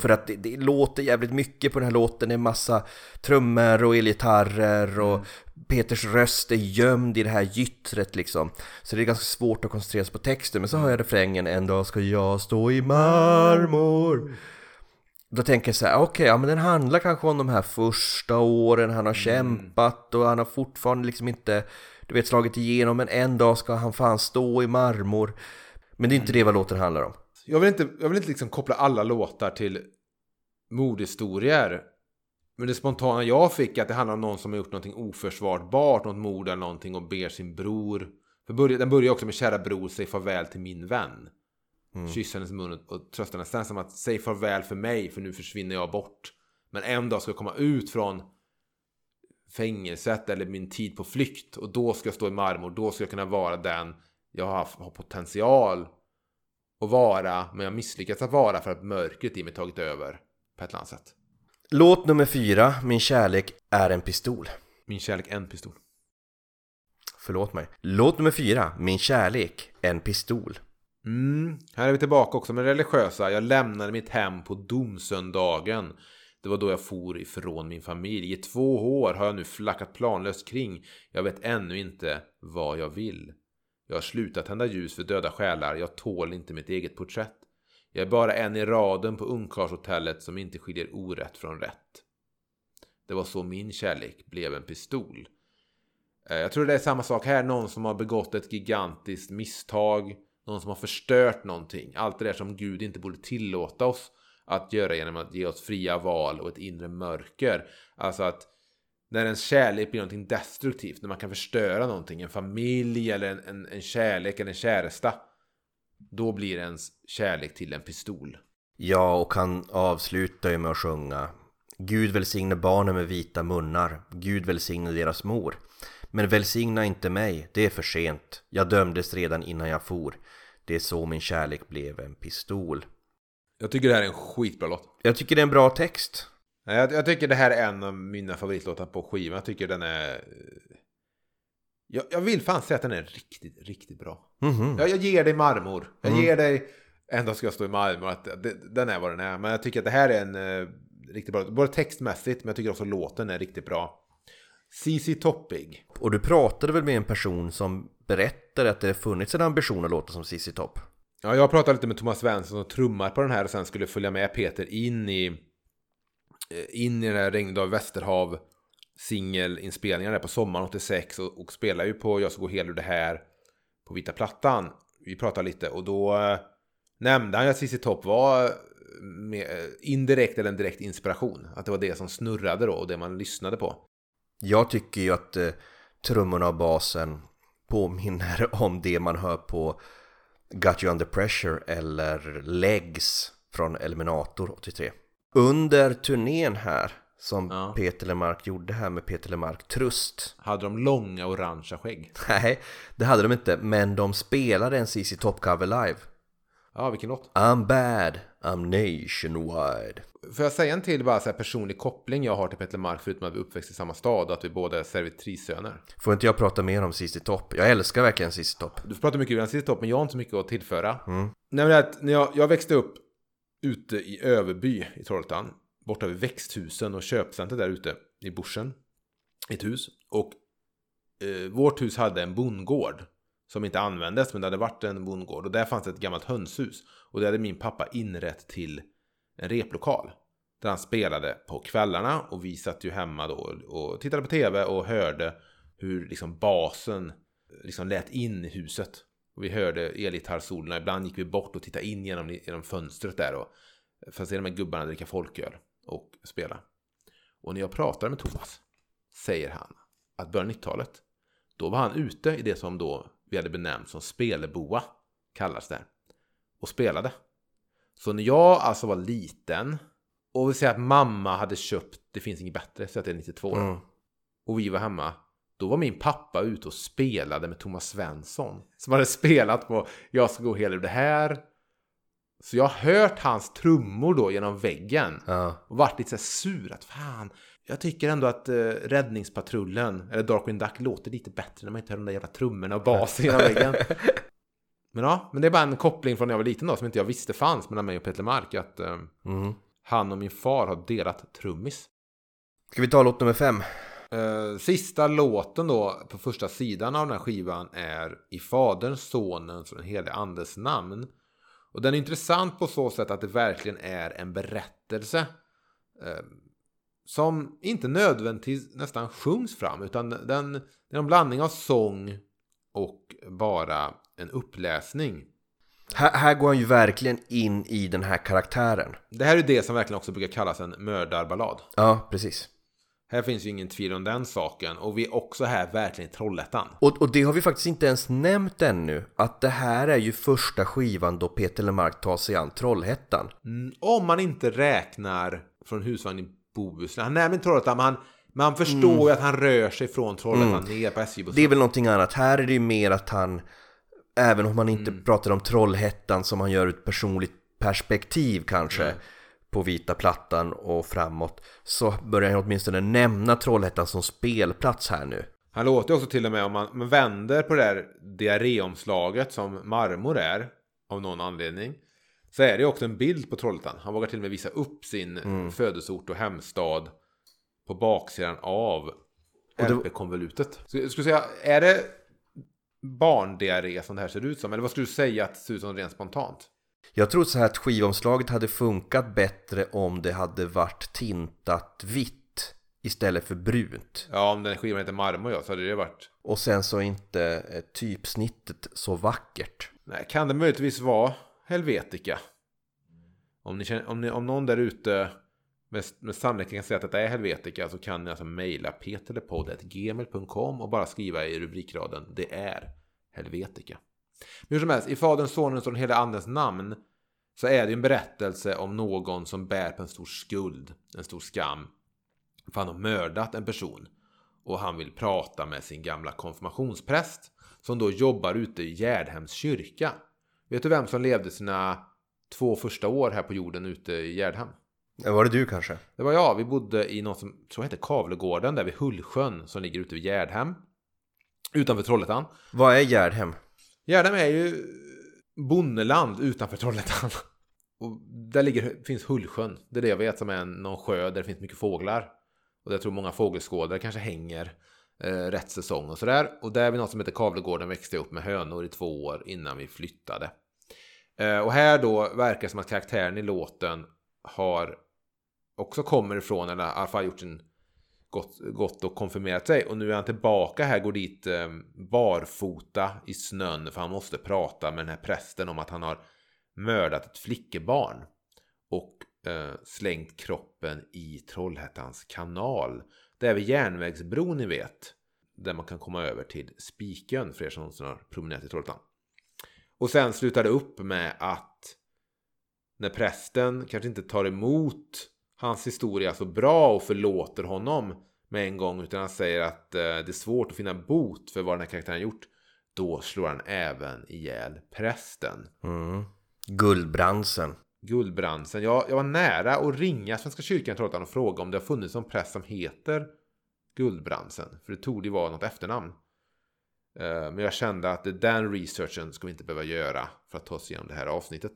[SPEAKER 1] för att det, det låter jävligt mycket på den här låten, det är massa trummor och elgitarrer och Peters röst är gömd i det här gyttret liksom. Så det är ganska svårt att koncentrera sig på texten, men så hör jag refrängen En dag ska jag stå i marmor. Då tänker jag så här, okej, ja men den handlar kanske om de här första åren han har kämpat och han har fortfarande liksom inte, du vet, slagit igenom, men en dag ska han fan stå i marmor. Men det är inte det vad låten handlar om.
[SPEAKER 3] Jag vill inte, jag vill inte liksom koppla alla låtar till mordhistorier. Men det spontana jag fick är att det handlar om någon som har gjort någonting oförsvarbart, något mord eller någonting och ber sin bror. För den börjar också med kära bror, säg farväl till min vän. Kyss hennes mun och- trösta henne. Sen som att säg farväl för mig för nu försvinner jag bort. Men en dag ska jag komma ut från fängelset eller min tid på flykt och då ska jag stå i marmor. Då ska jag kunna vara den jag har, har potential att vara men jag misslyckats att vara för att mörkret i mig tagit över på ett eller annat sätt.
[SPEAKER 1] Låt nummer fyra, Min kärlek är en pistol.
[SPEAKER 3] Min kärlek en pistol.
[SPEAKER 1] Förlåt mig. Låt nummer fyra, Min kärlek, en pistol.
[SPEAKER 3] Mm, här är vi tillbaka också med religiösa. Jag lämnade mitt hem på domsöndagen. Det var då jag for ifrån min familj. I två år har jag nu flackat planlöst kring. Jag vet ännu inte vad jag vill. Jag har slutat tända ljus för döda själar. Jag tål inte mitt eget porträtt. Jag är bara en i raden på ungkarlshotellet som inte skiljer orätt från rätt. Det var så min kärlek blev en pistol. Eh, jag tror det är samma sak här. Någon som har begått ett gigantiskt misstag. Någon som har förstört någonting. Allt det där som Gud inte borde tillåta oss att göra genom att ge oss fria val och ett inre mörker. Alltså att när ens kärlek blir någonting destruktivt, när man kan förstöra någonting, en familj eller en, en, en kärlek eller en käresta. Då blir ens kärlek till en pistol.
[SPEAKER 1] Ja, och han avslutar ju med att sjunga Gud välsigne barnen med vita munnar, Gud välsigne deras mor. Men välsigna inte mig, det är för sent. Jag dömdes redan innan jag for. Det är så min kärlek blev en pistol.
[SPEAKER 3] Jag tycker det här är en skitbra låt.
[SPEAKER 1] Jag tycker det är en bra text.
[SPEAKER 3] Jag, jag tycker det här är en av mina favoritlåtar på skivan. Jag tycker den är... Jag, jag vill fan säga att den är riktigt, riktigt bra.
[SPEAKER 1] Mhm.
[SPEAKER 3] Jag, jag ger dig marmor. Jag
[SPEAKER 1] Mm.
[SPEAKER 3] ger dig... Dag ska jag stå i marmor. Att det, den är vad den är. Men jag tycker att det här är en eh, riktigt bra... Både textmässigt, men jag tycker också låten är riktigt bra. CC Toppig.
[SPEAKER 1] Och du pratade väl med en person som berättade att det funnits en ambition att låta som Cissi Topp?
[SPEAKER 3] Ja, jag pratade lite med Thomas Svensson som trummar på den här och sen skulle följa med Peter in i eh, Eh, in i den här Regndag Västerhav singelinspelningen där på sommaren 86 och, och spelar ju på Jag ska gå hel ur det här på vita plattan. Vi pratade lite och då eh, nämnde han att ZZ Topp var eh, med, indirekt eller en direkt inspiration. Att det var det som snurrade då och det man lyssnade på.
[SPEAKER 1] Jag tycker ju att eh, trummorna och basen påminner om det man hör på Got You Under Pressure eller Legs från Eliminator 83. Under turnén här som
[SPEAKER 3] Ja.
[SPEAKER 1] Peter Lemark gjorde här med Peter Lemark Trust.
[SPEAKER 3] Hade de långa orangea skägg?
[SPEAKER 1] Nej, det hade de inte, men de spelade en CC Top cover live.
[SPEAKER 3] Ja, vilken låt?
[SPEAKER 1] I'm bad, I'm nationwide.
[SPEAKER 3] Får jag säga en till bara så här personlig koppling jag har till Petter Mark förutom att vi uppväxt i samma stad och att vi båda är servitrissöner?
[SPEAKER 1] Får inte jag prata mer om Cissi Topp? Jag älskar verkligen Cissi Topp.
[SPEAKER 3] Du får prata mycket om sist topp men jag har inte så mycket att tillföra. Nej, men att när jag, jag växte upp ute i Överby i Trollhättan. Borta vid växthusen och köpcentret där ute i Borsen. Ett hus. Och eh, vårt hus hade en bondgård. Som inte användes men det hade varit en bondgård. Och där fanns ett gammalt hönshus. Och det hade min pappa inrett till en replokal. Där han spelade på kvällarna och vi satt ju hemma då och tittade på tv och hörde hur liksom basen eh, liksom lät in i huset. Och vi hörde elgitarrsolorna. Ibland gick vi bort och tittade in genom, genom fönstret där och för att se de här gubbarna dricka folköl och spela. Och när jag pratade med Thomas säger han att början av 90-talet då var han ute i det som då vi hade benämnt som speleboa kallas det. Och spelade. Så när jag alltså var liten och vi säger att mamma hade köpt Det finns inget bättre, så att det är 92 då.
[SPEAKER 1] Mm.
[SPEAKER 3] Och vi var hemma. Då var min pappa ute och spelade med Thomas Svensson. Som hade spelat på Jag ska gå hela det här. Så jag har hört hans trummor då genom väggen.
[SPEAKER 1] Ja.
[SPEAKER 3] Och varit lite så här sur att fan. Jag tycker ändå att eh, Räddningspatrullen eller Darkwing Duck låter lite bättre när man inte hör de där jävla trummorna och basen genom väggen. Men ja, men det är bara en koppling från när jag var liten då som inte jag visste fanns mellan mig och Peter Mark. Att eh,
[SPEAKER 1] Mm.
[SPEAKER 3] han och min far har delat trummis.
[SPEAKER 1] Ska vi ta låt nummer fem?
[SPEAKER 3] Eh, sista låten då på första sidan av den här skivan är I Faderns, Sonens och den helige Andes namn. Och den är intressant på så sätt att det verkligen är en berättelse. Eh, som inte nödvändigtvis nästan sjungs fram utan den, det är en blandning av sång och bara en uppläsning.
[SPEAKER 1] Här, här går han ju verkligen in i den här karaktären.
[SPEAKER 3] Det här är det som verkligen också brukar kallas en mördarballad.
[SPEAKER 1] Ja, precis.
[SPEAKER 3] Här finns ju ingen tvivel om den saken och vi är också här verkligen i Trollhättan.
[SPEAKER 1] Och, och det har vi faktiskt inte ens nämnt ännu. Att det här är ju första skivan då Peter Lemark tar sig an Trollhättan.
[SPEAKER 3] Mm, Om man inte räknar från husvagn i Bohuslän. Han nämner Trollhättan, men han, men han förstår ju att han rör sig från Trollhättan ner på SJ-bussen.
[SPEAKER 1] Det är väl någonting annat. Här är det ju mer att han, även om man inte
[SPEAKER 3] Mm.
[SPEAKER 1] pratar om Trollhättan som han gör ur ett personligt perspektiv kanske, på vita plattan och framåt, så börjar han åtminstone nämna Trollhättan som spelplats här nu.
[SPEAKER 3] Han låter också till och med om man, man vänder på det där diarréomslaget som marmor är, av någon anledning. Så är det också en bild på Trollhättan. Han vågar till och med visa upp sin födelseort och hemstad på baksidan av LP-konvolutet. Skulle säga, är det barndiarré som det här ser ut som? Eller vad skulle du säga att det ser ut som rent spontant?
[SPEAKER 1] Jag tror så här att skivomslaget hade funkat bättre om det hade varit tintat vitt istället för brunt.
[SPEAKER 3] Ja, om den skivan heter marmor ja, så hade det varit...
[SPEAKER 1] Och sen så är inte eh, typsnittet så vackert.
[SPEAKER 3] Nej, kan det möjligtvis vara Helvetica? Om, ni känner, om, ni, om någon där ute med, med sannolikhet kan säga att det är Helvetica så kan ni alltså mejla peterlepodd.gmail.com och bara skriva i rubrikraden Det är Helvetica. Men hur som helst, i Faderns, Sonens och den hela Andens namn så är det en berättelse om någon som bär på en stor skuld, en stor skam. För han har mördat en person. Och han vill prata med sin gamla konfirmationspräst som då jobbar ute i Gärdhems kyrka. Vet du vem som levde sina två första år här på jorden ute i Gärdhem?
[SPEAKER 1] Var det du kanske?
[SPEAKER 3] Det var jag. Vi bodde i något som tror jag heter Kavlegården där vid Hullsjön som ligger ute vid Gärdhem. Utanför Trollhättan.
[SPEAKER 1] Vad är Gärdhem?
[SPEAKER 3] Gärdem är ju bondeland utanför Trollhättan. Och där ligger, finns Hullsjön. Det är det jag vet som är en, någon sjö där det finns mycket fåglar. Och där jag tror många fågelskådare kanske hänger eh, rätt säsong och sådär. Och där vid något som heter Kavlegården växte jag upp med hönor i två år innan vi flyttade. Eh, och här då verkar det som att karaktären i låten har också kommer ifrån, eller i alla fall gjort en gått, gått och konfirmerat sig. Och nu är han tillbaka här, går dit eh, barfota i snön för han måste prata med den här prästen om att han har mördat ett flickebarn. Och eh, slängt kroppen i Trollhättans kanal. Det är vid järnvägsbron ni vet. Där man kan komma över till Spikön för er som någonsin har promenerat i Trollhättan. Och sen slutar det upp med att när prästen kanske inte tar emot hans historia så bra och förlåter honom med en gång utan han säger att eh, det är svårt att finna bot för vad den här karaktären gjort. Då slår han även ihjäl prästen.
[SPEAKER 1] Mm. Guldbransen.
[SPEAKER 3] Guldbrandsen. Jag, jag var nära att ringa Svenska kyrkan Trollhättan och fråga om det har funnits någon präst som heter Guldbrandsen. För det tog ju vara något efternamn. Eh, Men jag kände att den researchen ska vi inte behöva göra för att ta oss igenom det här avsnittet.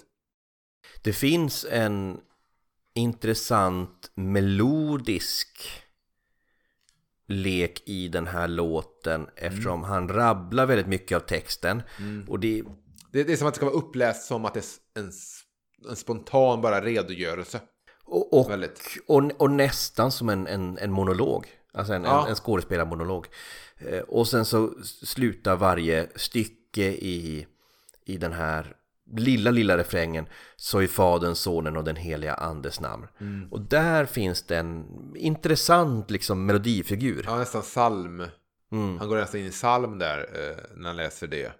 [SPEAKER 1] Det finns en intressant melodisk lek i den här låten eftersom han rabblar väldigt mycket av texten. Och det,
[SPEAKER 3] Det, det är som att det ska vara uppläst som att det är en, en spontan bara redogörelse.
[SPEAKER 1] och, och, och, och nästan som en, en, en monolog. Alltså en,
[SPEAKER 3] Ja.
[SPEAKER 1] en, en skådespelarmonolog. Eh, Och sen så slutar varje stycke i, i den här lilla, lilla refrängen så i Faderns, Sonen och den heliga Andes namn.
[SPEAKER 3] Mm.
[SPEAKER 1] Och där finns det en intressant liksom melodifigur.
[SPEAKER 3] Ja, nästan psalm.
[SPEAKER 1] Mm.
[SPEAKER 3] Han går nästan in i psalm där eh, när han läser det.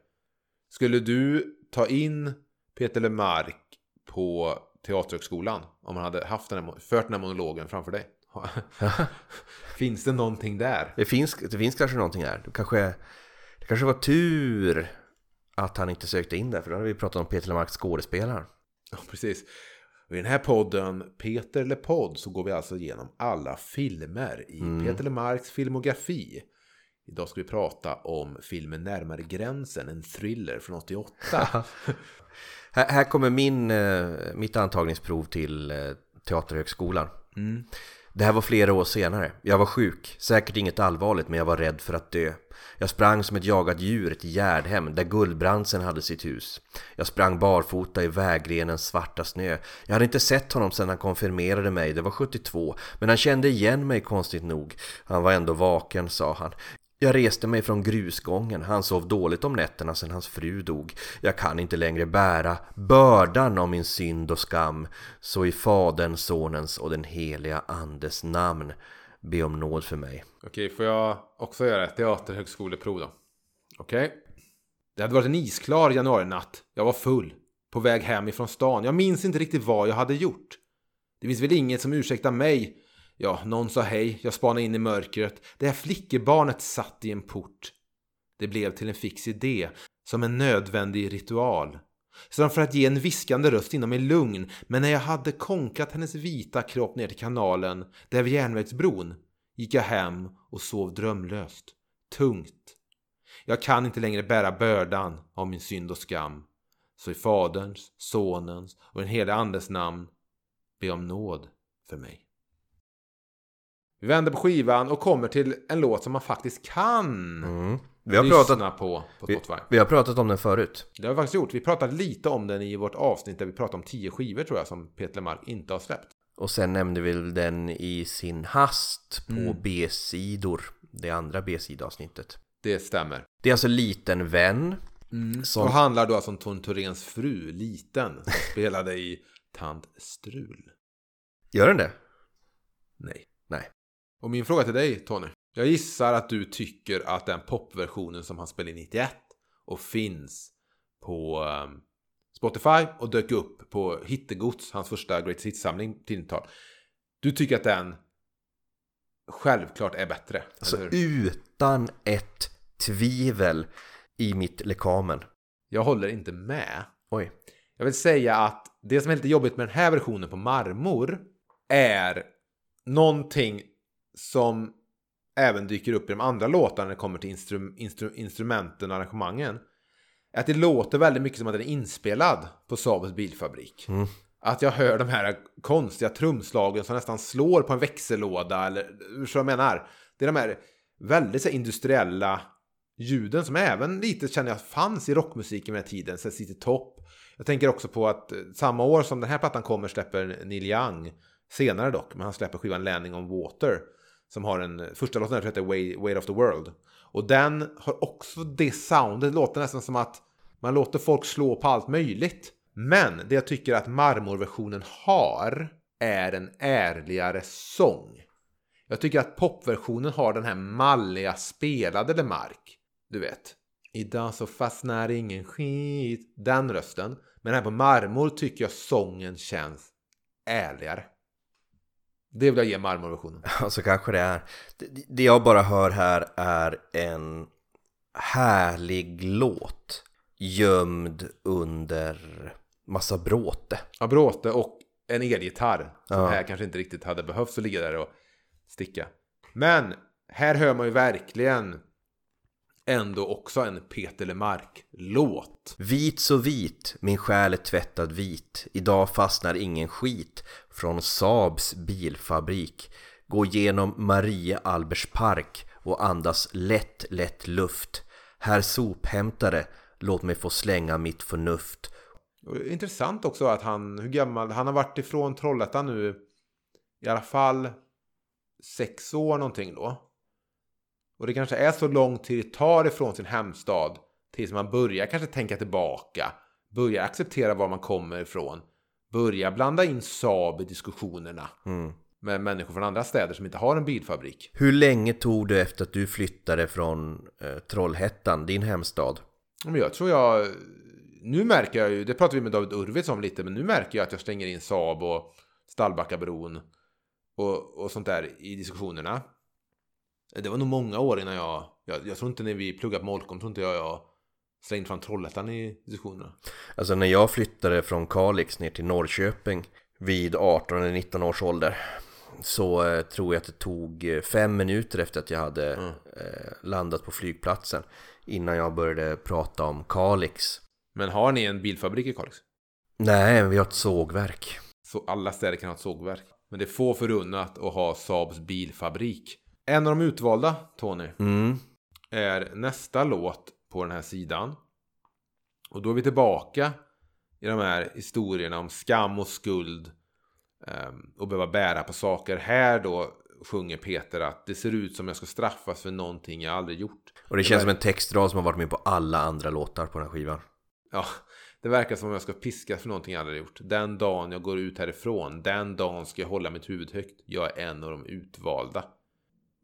[SPEAKER 3] Skulle du ta in Peter Lemark på Teaterhögskolan om han hade haft den här, fört den här monologen framför dig? Finns det någonting där?
[SPEAKER 1] Det, finns, det finns kanske någonting här. Det kanske, det kanske var tur att han inte sökte in där, för då hade vi pratat om Peter Lemarks skådespelare.
[SPEAKER 3] Ja, precis. Och I den här podden, Peter LePodd, så går vi alltså igenom alla filmer i Peter Lemarks filmografi. Idag ska vi prata om filmen Närmare gränsen, en thriller från 88.
[SPEAKER 1] Här, här kommer min, eh, mitt antagningsprov till eh, Teaterhögskolan. Det här var flera år senare. Jag var sjuk, säkert inget allvarligt men jag var rädd för att dö. Jag sprang som ett jagat djur till Gärdhem där Guldbransen hade sitt hus. Jag sprang barfota i vägrenens svarta snö. Jag hade inte sett honom sedan han konfirmerade mig, det var 72. Men han kände igen mig konstigt nog. Han var ändå vaken, sa han. Jag reste mig från grusgången, han sov dåligt om nätterna sedan hans fru dog. Jag kan inte längre bära bördan av min synd och skam. Så i Faderns, Sonens och den heliga Andes namn be om nåd för mig.
[SPEAKER 3] Okej, får jag också göra ett teaterhögskoleprov då? Okej. Det hade varit en isklar januarinatt. Jag var full. På väg hem ifrån stan. Jag minns inte riktigt vad jag hade gjort. Det finns väl inget som ursäktar mig. Ja, någon sa hej. Jag spanade in i mörkret. Det här flickebarnet satt i en port. Det blev till en fix idé. Som en nödvändig ritual. Som för att ge en viskande röst inom mig lugn. Men när jag hade konkat hennes vita kropp ner till kanalen, där vid järnvägsbron, gick jag hem och sov drömlöst. Tungt. Jag kan inte längre bära bördan av min synd och skam. Så i Faderns, Sonens och den helige Andes namn be om nåd för mig. Vi vänder på skivan och kommer till en låt som man faktiskt kan
[SPEAKER 1] Mm. Vi, har
[SPEAKER 3] lyssna
[SPEAKER 1] pratat,
[SPEAKER 3] på på
[SPEAKER 1] vi,
[SPEAKER 3] Spotify.
[SPEAKER 1] vi har pratat om den förut.
[SPEAKER 3] Det har vi faktiskt gjort. Vi pratade lite om den i vårt avsnitt där vi pratade om tio skivor tror jag som Peter Lemark inte har släppt.
[SPEAKER 1] Och sen nämnde vi den i sin hast på
[SPEAKER 3] Mm.
[SPEAKER 1] B-sidor. Det andra B-sidavsnittet.
[SPEAKER 3] Det stämmer.
[SPEAKER 1] Det är alltså Liten vän. Som,
[SPEAKER 3] Och handlar då alltså om Ton Thoréns fru, Liten, som spelade i Tant Strul.
[SPEAKER 1] Gör den det?
[SPEAKER 3] Nej. Och min fråga till dig, Tony. Jag gissar att du tycker att den popversionen som han spelade i 91 och finns på ehm, Spotify och dök upp på Hittegods, hans första Great Hits-samling, tidningstal. Du tycker att den självklart är bättre,
[SPEAKER 1] Alltså utan ett tvivel i mitt lekamen.
[SPEAKER 3] Jag håller inte med.
[SPEAKER 1] Oj.
[SPEAKER 3] Jag vill säga att det som är lite jobbigt med den här versionen på marmor är någonting som även dyker upp i de andra låtarna när det kommer till instru, instru, instrumenten och arrangemangen. Är att det låter väldigt mycket som att den är inspelad på Saabs bilfabrik.
[SPEAKER 1] Mm.
[SPEAKER 3] Att jag hör de här konstiga trumslagen som nästan slår på en växellåda eller hur jag menar. Det är de här väldigt så här, industriella ljuden som även lite känner jag fanns i rockmusiken med den tiden. Så City Top. Jag tänker också på att eh, samma år som den här plattan kommer släpper Neil Young, senare dock, men han släpper skivan Landing on Water. Som har en, första låten heter Way, Weight of the World. Och den har också det soundet, det låter nästan som att man låter folk slå på allt möjligt. Men det jag tycker att marmorversionen har är en ärligare sång. Jag tycker att popversionen har den här malliga spelade Lemark. Du vet. Idag så fastnar ingen skit. Den rösten. Men här på marmor tycker jag sången känns ärligare. Det vill jag ge marmorversionen.
[SPEAKER 1] Alltså kanske det är. Det, det jag bara hör här är en härlig låt gömd under massa bråte.
[SPEAKER 3] Ja, bråte och en elgitarr. Som
[SPEAKER 1] Ja.
[SPEAKER 3] här kanske inte riktigt hade behövts att ligga där och sticka. Men här hör man ju verkligen ändå också en Peter Lemark-låt.
[SPEAKER 1] Vit så vit, min själ är tvättad vit. Idag fastnar ingen skit från Saabs bilfabrik. Gå genom Marie Albers park och andas lätt, lätt luft. Här sophämtare, låt mig få slänga mitt förnuft.
[SPEAKER 3] Intressant också att han, hur gammal, han har varit ifrån Trollhättan nu i alla fall sex år någonting då. Och det kanske är så lång tid det tar ifrån sin hemstad tills man börjar kanske tänka tillbaka. Börjar acceptera var man kommer ifrån. Börjar blanda in Saab i diskussionerna
[SPEAKER 1] Mm.
[SPEAKER 3] med människor från andra städer som inte har en bilfabrik.
[SPEAKER 1] Hur länge tog det efter att du flyttade från eh, Trollhättan, din hemstad?
[SPEAKER 3] Men jag tror jag... Nu märker jag ju, det pratade vi med David Urvits om lite, men nu märker jag att jag stänger in Saab och Stallbackabron och, och sånt där i diskussionerna. Det var nog många år innan jag... Jag, jag tror inte när vi pluggade på Molkom, tror inte jag jag slängde fram Trollhättan i diskussionerna.
[SPEAKER 1] Alltså när jag flyttade från Kalix ner till Norrköping vid 18 eller 19 års ålder så eh, tror jag att det tog eh, fem minuter efter att jag hade
[SPEAKER 3] Mm.
[SPEAKER 1] eh, landat på flygplatsen innan jag började prata om Kalix.
[SPEAKER 3] Men har ni en bilfabrik i Kalix?
[SPEAKER 1] Nej, vi har ett sågverk.
[SPEAKER 3] Så alla städer kan ha ett sågverk. Men det är få förunnat att ha Saabs bilfabrik. En av de utvalda, Tony,
[SPEAKER 1] Mm.
[SPEAKER 3] är nästa låt på den här sidan. Och då är vi tillbaka i de här historierna om skam och skuld ehm, och behöva bära på saker. Här då sjunger Peter att det ser ut som jag ska straffas för någonting jag aldrig gjort.
[SPEAKER 1] Och det känns som en textrad som har varit med på alla andra låtar på den här skivan.
[SPEAKER 3] Ja, det verkar som om jag ska piskas för någonting jag aldrig gjort. Den dagen jag går ut härifrån, den dagen ska jag hålla mitt huvud högt. Jag är en av de utvalda.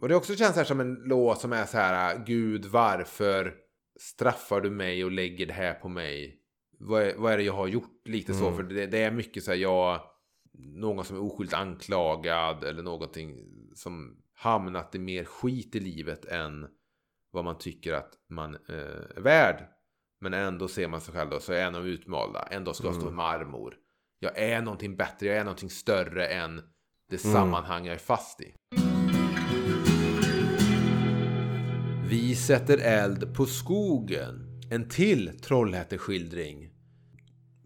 [SPEAKER 3] Och det också känns här som en låt som är så här, Gud varför straffar du mig och lägger det här på mig? Vad är, vad är det jag har gjort? Lite så,
[SPEAKER 1] Mm.
[SPEAKER 3] för det, det är mycket så här, jag, någon som är oskyldigt anklagad eller någonting som hamnat i mer skit i livet än vad man tycker att man eh, är värd. Men ändå ser man sig själv då, så är en av de utvalda. Ändå ska jag stå i marmor. Jag är någonting bättre, jag är någonting större än det sammanhang jag är fast i. Vi sätter eld på skogen. En till Trollhätteskildring.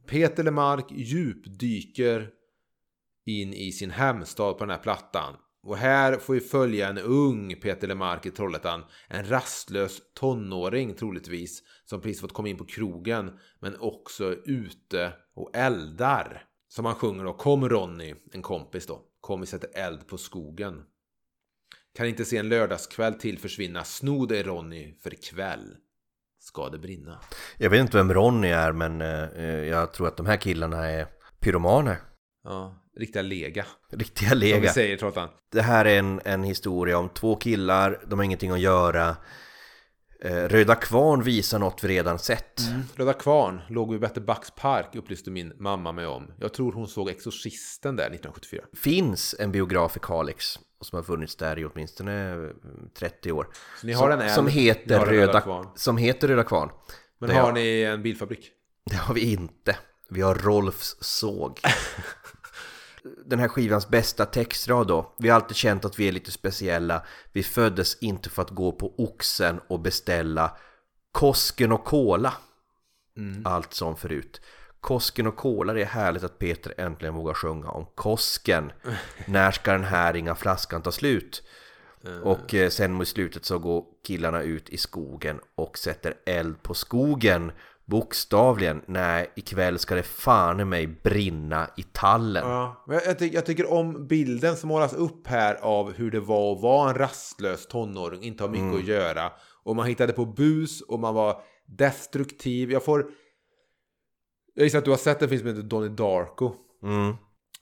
[SPEAKER 3] Peter Lemark djupdyker in i sin hemstad på den här plattan. Och här får vi följa en ung Peter Lemark i Trollhättan. En rastlös tonåring troligtvis. Som precis fått komma in på krogen. Men också ute och eldar. Som han sjunger då. Kom Ronny, en kompis då. Kom vi sätter eld på skogen. Kan inte se en lördagskväll till försvinna. Sno dig Ronny, för ikväll ska det brinna.
[SPEAKER 1] Jag vet inte vem Ronny är men eh, jag tror att de här killarna är pyromaner.
[SPEAKER 3] Ja, riktiga lega.
[SPEAKER 1] Riktiga
[SPEAKER 3] Som vi
[SPEAKER 1] lega.
[SPEAKER 3] säger i Trollhättan.
[SPEAKER 1] Det här är en, en historia om två killar, de har ingenting att göra. Eh, Röda Kvarn visar något vi redan sett.
[SPEAKER 3] Röda Kvarn låg vid Vätterbacks park upplyste min mamma mig om. Jag tror hon såg Exorcisten där 1974.
[SPEAKER 1] Finns en biograf i Kalix som har funnits där i åtminstone eh, 30 år.
[SPEAKER 3] Så ni har
[SPEAKER 1] som,
[SPEAKER 3] en
[SPEAKER 1] som, heter
[SPEAKER 3] har Röda
[SPEAKER 1] Röda,
[SPEAKER 3] Kvarn.
[SPEAKER 1] som heter Röda Kvarn.
[SPEAKER 3] Men har
[SPEAKER 1] har-
[SPEAKER 3] ni en bilfabrik?
[SPEAKER 1] Det har vi inte. Vi har Rolfs såg. Den här skivans bästa textrad då. Vi har alltid känt att vi är lite speciella. Vi föddes inte för att gå på Oxen och beställa Kosken och Cola. Allt som förut. Kosken och Cola, det är härligt att Peter äntligen vågar sjunga om Kosken. När ska den här ringa flaskan ta slut? Och eh, sen mot slutet så går killarna ut i skogen och sätter eld på skogen. Bokstavligen, nej ikväll ska det fan i mig brinna i tallen.
[SPEAKER 3] Ja, men jag, tycker, jag tycker om bilden som målas upp här av hur det var att vara en rastlös tonåring, inte ha mycket att göra. Och man hittade på bus och man var destruktiv. Jag får... Jag gissar att du har sett en film som heter Donnie Darko.
[SPEAKER 1] Mm.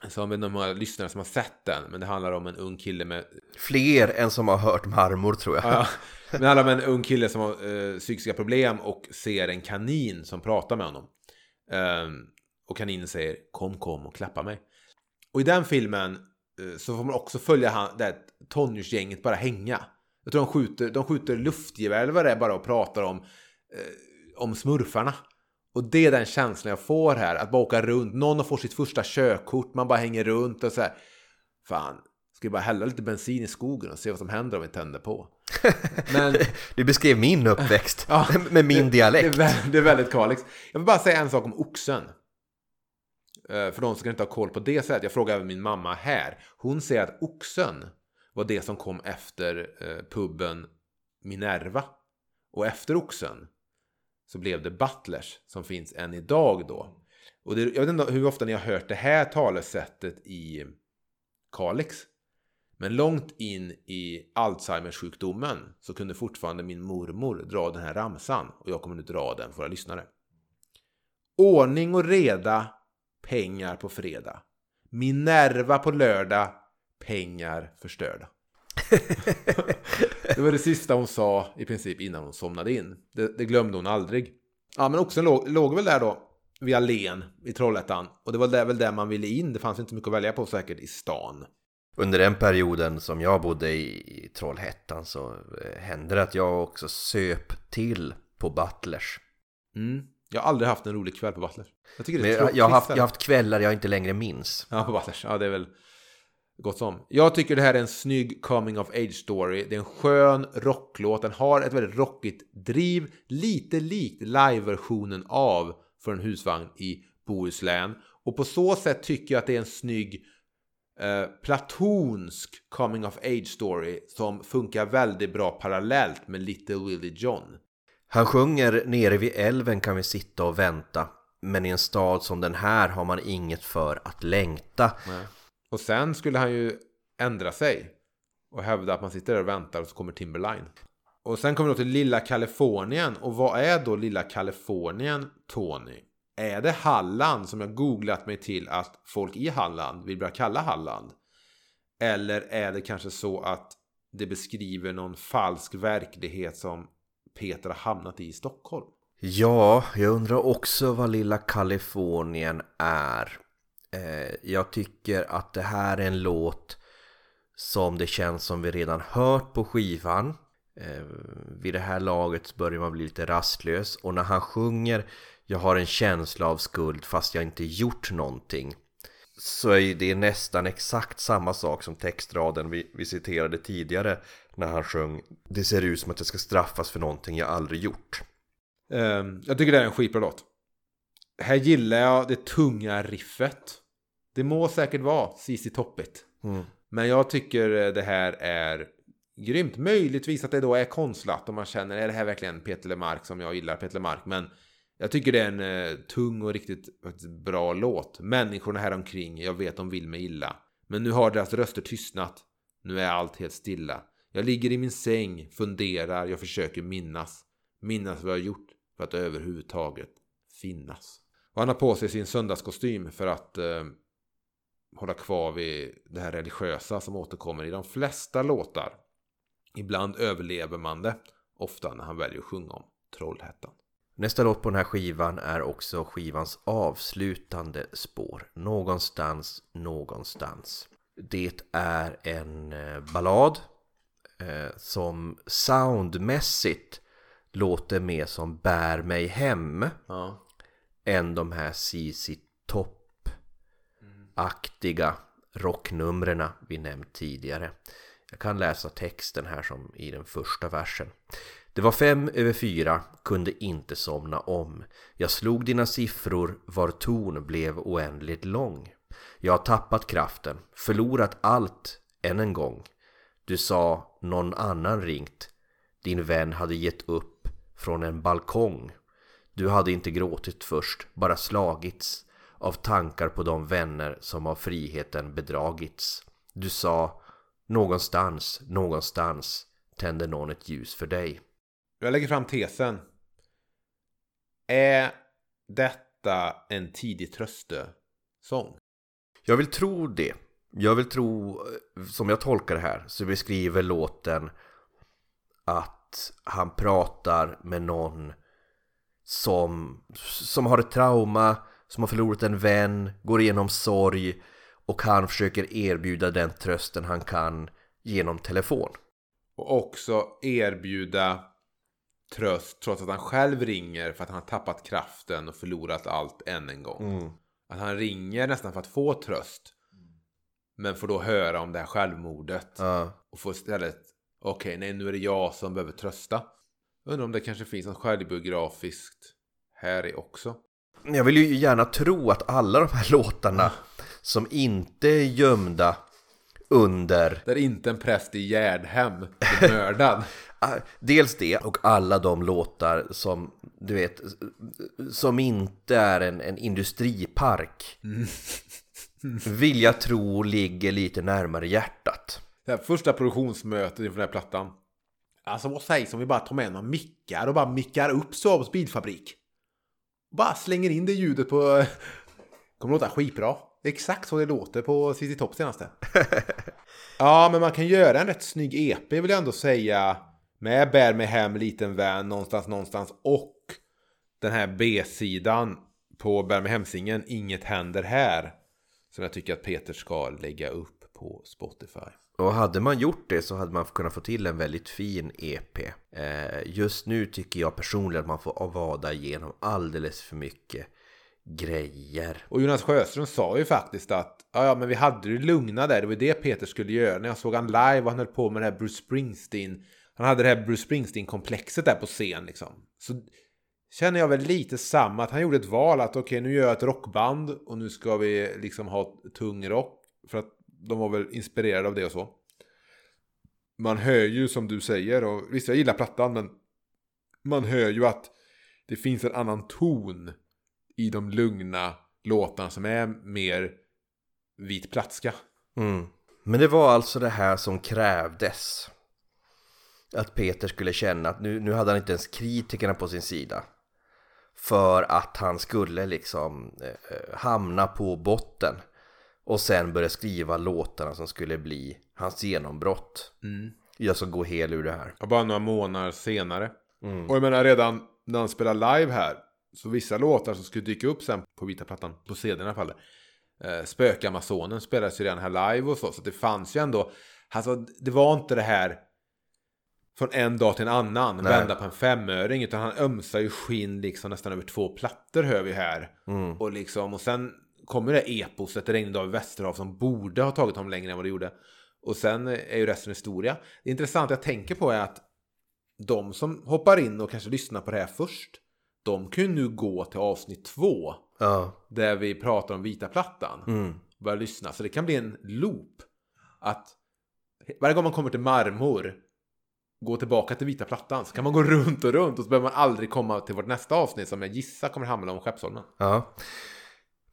[SPEAKER 3] Så jag vet inte hur många lyssnare som har sett den. Men det handlar om en ung kille med...
[SPEAKER 1] Fler än som har hört marmor tror jag.
[SPEAKER 3] Ja, men det handlar om en ung kille som har eh, psykiska problem och ser en kanin som pratar med honom. Ehm, och kaninen säger kom, kom och klappa mig. Och i den filmen eh, så får man också följa han, det här tonårsgänget bara hänga. Jag tror de skjuter, de skjuter luftgevär eller vad det är bara och pratar om, eh, om smurfarna. Och det är den känslan jag får här, att bara åka runt. Någon får sitt första körkort, man bara hänger runt och så här. Fan, ska vi bara hälla lite bensin i skogen och se vad som händer om vi tänder på. Men
[SPEAKER 1] Du beskrev min uppväxt
[SPEAKER 3] Ja,
[SPEAKER 1] med min dialekt.
[SPEAKER 3] Det är, vä- det är väldigt Kalix. Jag vill bara säga en sak om oxen. Eh, För de som inte har koll på det sättet. Jag frågar även min mamma här. Hon säger att oxen var det som kom efter eh, puben Minerva. Och efter oxen så blev det Butlers som finns än idag då. Och det, jag vet inte hur ofta ni har hört det här talesättet i Kalix. Men långt in i Alzheimers sjukdomen så kunde fortfarande min mormor dra den här ramsan och jag kommer nu dra den för våra lyssnare. Ordning och reda, pengar på fredag. Minerva på lördag, pengar förstörda det var det sista hon sa i princip innan hon somnade in. Det, det glömde hon aldrig. Ja, men oxen låg, låg väl där då vid Allén i Trollhättan. Och det var där, väl där man ville in. Det fanns inte så mycket att välja på säkert i stan.
[SPEAKER 1] Under den perioden som jag bodde i Trollhättan så eh, hände det att jag också söp till på Butlers.
[SPEAKER 3] Mm. Jag har aldrig haft en rolig kväll på Butlers. Jag tycker det
[SPEAKER 1] Men
[SPEAKER 3] är
[SPEAKER 1] jag,
[SPEAKER 3] tråkigt.
[SPEAKER 1] jag, har haft, jag har haft kvällar jag inte längre minns.
[SPEAKER 3] Ja, på Butlers. Ja, det är väl gott som. Jag tycker det här är en snygg coming of age story. Det är en skön rocklåt. Den har ett väldigt rockigt driv. Lite likt live-versionen av För en husvagn i Bohuslän. Och på så sätt tycker jag att det är en snygg eh, platonsk coming of age story som funkar väldigt bra parallellt med Little Willie John.
[SPEAKER 1] Han sjunger nere vid älven kan vi sitta och vänta. Men i en stad som den här har man inget för att längta.
[SPEAKER 3] Och sen skulle han ju ändra sig och hävda att man sitter där och väntar och så kommer Timberline. Och sen kommer vi då till Lilla Kalifornien. Och vad är då Lilla Kalifornien, Tony? Är det Halland som jag googlat mig till att folk i Halland vill börja kalla Halland? Eller är det kanske så att det beskriver någon falsk verklighet som Peter har hamnat i i Stockholm?
[SPEAKER 1] Ja, jag undrar också vad lilla Kalifornien är. Eh, jag tycker att det här är en låt som det känns som vi redan hört på skivan. Eh, vid det här laget börjar man bli lite rastlös och när han sjunger Jag har en känsla av skuld fast jag inte gjort någonting så är det nästan exakt samma sak som textraden vi, vi citerade tidigare när han sjöng Det ser ut som att jag ska straffas för någonting jag aldrig gjort.
[SPEAKER 3] Ehm, jag tycker det är en skitbra låt. Här gillar jag det tunga riffet. Det må säkert vara CC Toppigt.
[SPEAKER 1] Mm.
[SPEAKER 3] Men jag tycker det här är grymt. Möjligtvis att det då är konstlat om man känner, är det här verkligen Peter Lemark som jag gillar, Peter Lemark. Men jag tycker det är en eh, tung och riktigt bra låt. Människorna här omkring, jag vet de vill mig illa. Men nu har deras röster tystnat. Nu är allt helt stilla. Jag ligger i min säng, funderar, jag försöker minnas. Minnas vad jag gjort för att överhuvudtaget finnas. Och han har på sig sin söndagskostym för att eh, hålla kvar vid det här religiösa som återkommer i de flesta låtar. Ibland överlever man det, ofta när han väljer att sjunga om Trollhättan.
[SPEAKER 1] Nästa låt på den här skivan är också skivans avslutande spår. Någonstans, någonstans. Det är en eh, ballad eh, som soundmässigt låter mer som Bär mig hem
[SPEAKER 3] Ja.
[SPEAKER 1] än de här CC aktiga rocknumren vi nämnt tidigare. Jag kan läsa texten här som i den första versen. Det var fem över fyra, kunde inte somna om. Jag slog dina siffror, var ton blev oändligt lång. Jag har tappat kraften, förlorat allt än en gång. Du sa någon annan ringt. Din vän hade gett upp från en balkong. Du hade inte gråtit först, bara slagits av tankar på de vänner som av friheten bedragits. Du sa någonstans, någonstans tänder någon ett ljus för dig.
[SPEAKER 3] Jag lägger fram tesen. Är detta en tidig tröstesång?
[SPEAKER 1] Jag vill tro det. Jag vill tro, eh, som jag tolkar det här, så beskriver låten att han pratar med någon som, som har ett trauma, som har förlorat en vän, går igenom sorg och han försöker erbjuda den trösten han kan genom telefon.
[SPEAKER 3] Och också erbjuda tröst trots att han själv ringer för att han har tappat kraften och förlorat allt än en gång. Att han ringer nästan för att få tröst. Men får då höra om det här självmordet.
[SPEAKER 1] Ja.
[SPEAKER 3] Och får istället, okej, nej nu är det jag som behöver trösta. Undrar om det kanske finns något självbiografiskt här i också.
[SPEAKER 1] Jag vill ju gärna tro att alla de här låtarna som inte är gömda under
[SPEAKER 3] Där inte en präst i Gärdhem blir mördad.
[SPEAKER 1] Ah, Dels det och alla de låtar som du vet Som inte är en, en industripark Vill jag tro ligger lite närmare hjärtat
[SPEAKER 3] Det här första produktionsmötet inför den här plattan. Alltså vad sägs om vi bara tar med några mickar och bara mickar upp Saabs bilfabrik? Bara slänger in det ljudet på... Kommer låta skitbra. Det är exakt så det låter på CC Top senaste. ja, men man kan göra en rätt snygg EP vill jag ändå säga. Med Bär mig hem, liten vän, någonstans, någonstans. Och den här B-sidan på Bär mig hem-singeln, Inget händer här. Som jag tycker att Peter ska lägga upp på Spotify.
[SPEAKER 1] Och hade man gjort det så hade man kunnat få till en väldigt fin EP eh, Just nu tycker jag personligen att man får vada igenom alldeles för mycket grejer
[SPEAKER 3] Och Jonas Sjöström sa ju faktiskt att ja, ja, men vi hade det lugna där. Det var det Peter skulle göra. När jag såg han live och han höll på med det här Bruce Springsteen. Han hade det här Bruce Springsteen-komplexet där på scen liksom. Så känner jag väl lite samma. Att han gjorde ett val att okej, nu gör jag ett rockband och nu ska vi liksom ha tung rock. För att de var väl inspirerade av det och så. Man hör ju som du säger och visst jag gillar plattan men man hör ju att det finns en annan ton i de lugna låtarna som är mer vit platska.
[SPEAKER 1] Mm. Men det var alltså det här som krävdes. Att Peter skulle känna att nu, nu hade han inte ens kritikerna på sin sida. För att han skulle liksom eh, eh hamna på botten. Och sen börja skriva låtarna som skulle bli hans genombrott. Jag ska gå hel ur det här.
[SPEAKER 3] Och bara några månader senare. Och jag menar redan när han spelar live här. Så vissa låtar som skulle dyka upp sen på vita plattan. På CD i alla fall. Eh, Spökamazonen spelades ju redan här live och så. Så det fanns ju ändå. Alltså det var inte det här. Från en dag till en annan.
[SPEAKER 1] Nej.
[SPEAKER 3] Vända på en femöring. Utan han ömsar ju skinn liksom nästan över två plattor hör vi här. Och liksom. Och sen kommer det eposet. Det regnade av i Västerhav. Som borde ha tagit honom längre än vad det gjorde. Och sen är ju resten historia. Det intressanta jag tänker på är att de som hoppar in och kanske lyssnar på det här först, de kan ju nu gå till avsnitt två,
[SPEAKER 1] Ja,
[SPEAKER 3] där vi pratar om vita plattan,
[SPEAKER 1] mm.
[SPEAKER 3] och börja lyssna. Så det kan bli en loop. Att varje gång man kommer till marmor, gå tillbaka till vita plattan, så kan man gå runt och runt och så behöver man aldrig komma till vårt nästa avsnitt som jag gissar kommer handla om Skeppsholmen.
[SPEAKER 1] ja.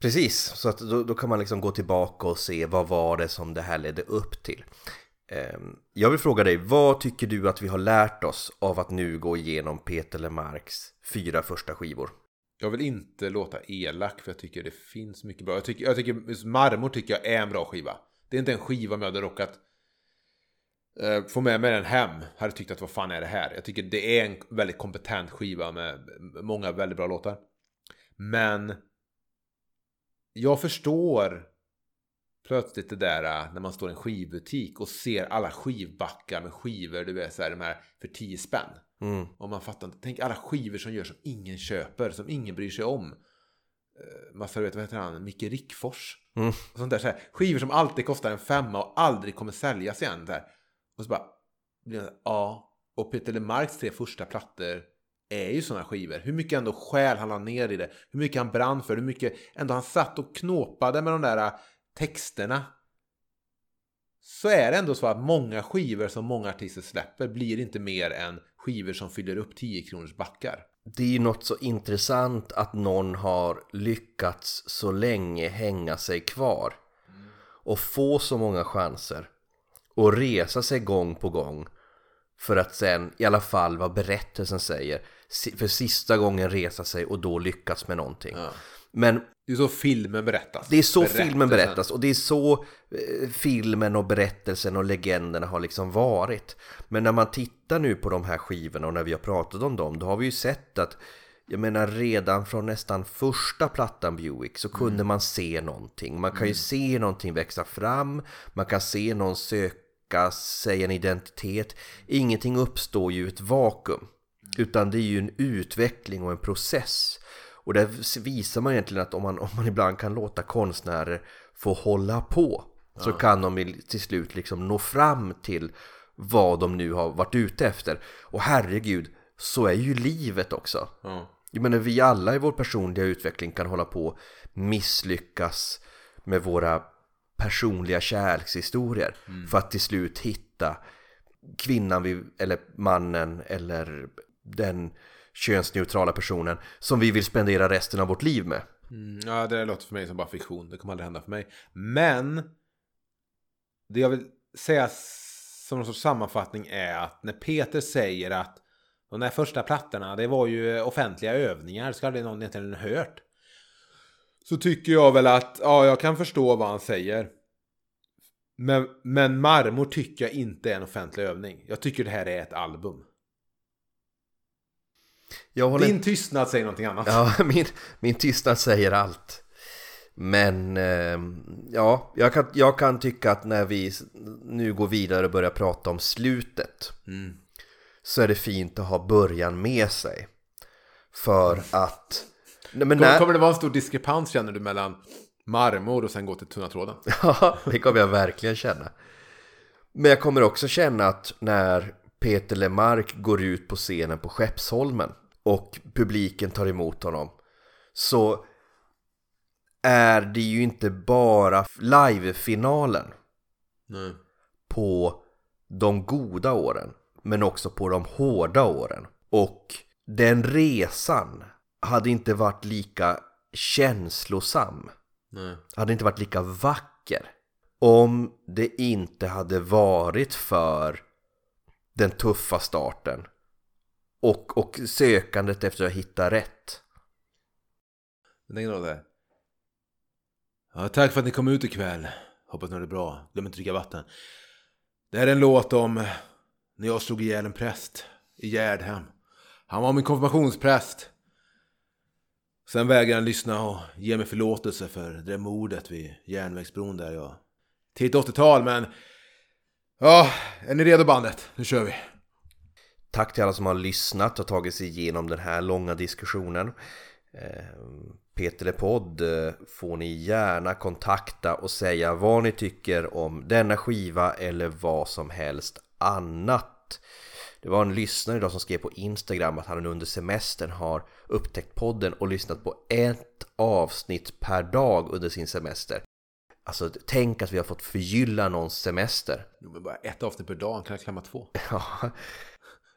[SPEAKER 1] Precis, så att då, då kan man liksom gå tillbaka och se vad var det som det här ledde upp till. Ehm, Jag vill fråga dig, vad tycker du att vi har lärt oss av att nu gå igenom Peter Lemarks fyra första skivor?
[SPEAKER 3] Jag vill inte låta elak för jag tycker det finns mycket bra. Jag tycker, jag tycker just Marmor tycker jag är en bra skiva. Det är inte en skiva om jag hade råkat eh, få med mig den hem. Hade tyckt att vad fan är det här? Jag tycker det är en väldigt kompetent skiva med många väldigt bra låtar. Men jag förstår plötsligt det där eh, när man står i en skivbutik och ser alla skivbackar med skivor, du vet så här, de här för 10 spänn.
[SPEAKER 1] Mm.
[SPEAKER 3] Och man fattar inte. Tänk alla skivor som görs som ingen köper, som ingen bryr sig om. Eh, Massa, vet, vad heter han? Micke Rickfors.
[SPEAKER 1] Mm.
[SPEAKER 3] Och sånt där, så här, skivor som alltid kostar en femma och aldrig kommer säljas igen. Så här. Och så bara, ja. Och Peter Lemarks tre första plattor är ju sådana skivor. Hur mycket ändå själ han la ner i det. Hur mycket han brann för. Hur mycket ändå han satt och knåpade med de där äh, texterna. Så är det ändå så att många skivor som många artister släpper blir inte mer än skivor som fyller upp 10 kronors backar.
[SPEAKER 1] Det är ju något så intressant att någon har lyckats så länge hänga sig kvar och få så många chanser och resa sig gång på gång för att sen i alla fall vad berättelsen säger för sista gången resa sig och då lyckas med någonting. Men
[SPEAKER 3] Det är så filmen berättas.
[SPEAKER 1] det är så
[SPEAKER 3] Berättelsen.
[SPEAKER 1] filmen berättas och det är så eh, filmen och berättelsen och legenderna har liksom varit. Men när man tittar nu på de här skivorna och när vi har pratat om dem, då har vi ju sett att jag menar redan från nästan första plattan Buick så kunde man se någonting. Man kan ju se någonting växa fram, man kan se någon söka sig en identitet. Ingenting uppstår ju i ett vakuum. Utan det är ju en utveckling och en process. Och där visar man egentligen att om man, om man ibland kan låta konstnärer få hålla på så kan de till slut liksom nå fram till vad de nu har varit ute efter. Och herregud, så är ju livet också.
[SPEAKER 3] Ja.
[SPEAKER 1] Jag menar vi alla i vår personliga utveckling kan hålla på misslyckas med våra personliga kärlekshistorier för att till slut hitta kvinnan vi, eller mannen eller den könsneutrala personen som vi vill spendera resten av vårt liv med.
[SPEAKER 3] Mm, ja, det där låter för mig som bara fiktion. Det kommer aldrig hända för mig. Men det jag vill säga som någon sorts sammanfattning är att när Peter säger att de där första plattorna, det var ju offentliga övningar, ska aldrig någon egentligen hört. Så tycker jag väl att, ja, jag kan förstå vad han säger. Men, men Marmor tycker jag inte är en offentlig övning. Jag tycker det här är ett album.
[SPEAKER 1] Håller
[SPEAKER 3] Din tystnad säger någonting annat.
[SPEAKER 1] Ja, min, min tystnad säger allt. Men eh, ja, jag kan, jag kan tycka att när vi nu går vidare och börjar prata om slutet
[SPEAKER 3] Mm.
[SPEAKER 1] så är det fint att ha början med sig. För att... Nej, men
[SPEAKER 3] Kommer,
[SPEAKER 1] när,
[SPEAKER 3] kommer det vara en stor diskrepans känner du mellan marmor och sen gå till tunna tråden?
[SPEAKER 1] Ja, det kommer jag verkligen känna. Men jag kommer också känna att när Peter Lemark går ut på scenen på Skeppsholmen och publiken tar emot honom så är det ju inte bara live-finalen
[SPEAKER 3] Nej.
[SPEAKER 1] på de goda åren men också på de hårda åren. Och den resan hade inte varit lika känslosam
[SPEAKER 3] Nej.
[SPEAKER 1] hade inte varit lika vacker om det inte hade varit för den tuffa starten och, och sökandet efter att hitta rätt.
[SPEAKER 3] Men det. Ja, tack för att ni kom ut ikväll. Hoppas ni har det bra. Glöm inte att dricka vatten. Det här är en låt om när jag slog ihjäl en präst i Gärdhem. Han var min konfirmationspräst. Sen vägrade han lyssna och ge mig förlåtelse för det där mordet vid järnvägsbron där jag... Tidigt 80-tal men... Ja, är ni redo bandet? Nu kör vi.
[SPEAKER 1] Tack till alla som har lyssnat och tagit sig igenom den här långa diskussionen. Eh, Peter Lepodd eh, får ni gärna kontakta och säga vad ni tycker om denna skiva eller vad som helst annat. Det var en lyssnare idag som skrev på Instagram att han under semestern har upptäckt podden och lyssnat på ett avsnitt per dag under sin semester. Alltså tänk att vi har fått förgylla någons semester.
[SPEAKER 3] Men bara ett avsnitt per dag, kan jag klämma två?
[SPEAKER 1] Ja,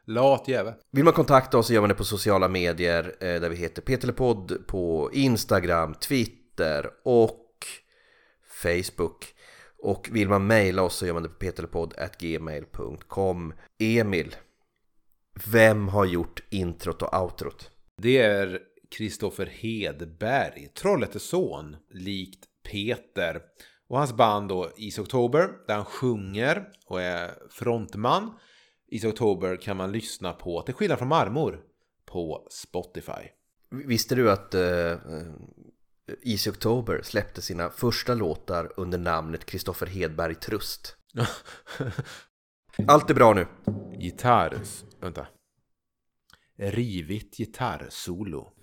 [SPEAKER 3] Lat jävel.
[SPEAKER 1] Vill man kontakta oss så gör man det på sociala medier eh, där vi heter Petelepodd på Instagram, Twitter och Facebook. Och vill man mejla oss så gör man det på petelepodd.gmail.com Emil, vem har gjort introt och outrot?
[SPEAKER 3] Det är Kristoffer Hedberg, Trollhättes son, likt Peter. Och hans band då, Easy October, där han sjunger och är frontman. Easy October kan man lyssna på, till skillnad från Marmor, på Spotify.
[SPEAKER 1] Visste du att uh, Easy October släppte sina första låtar under namnet Kristoffer Hedberg Trust? Allt är bra nu.
[SPEAKER 3] Gitarr... Vänta. Rivigt gitarrsolo.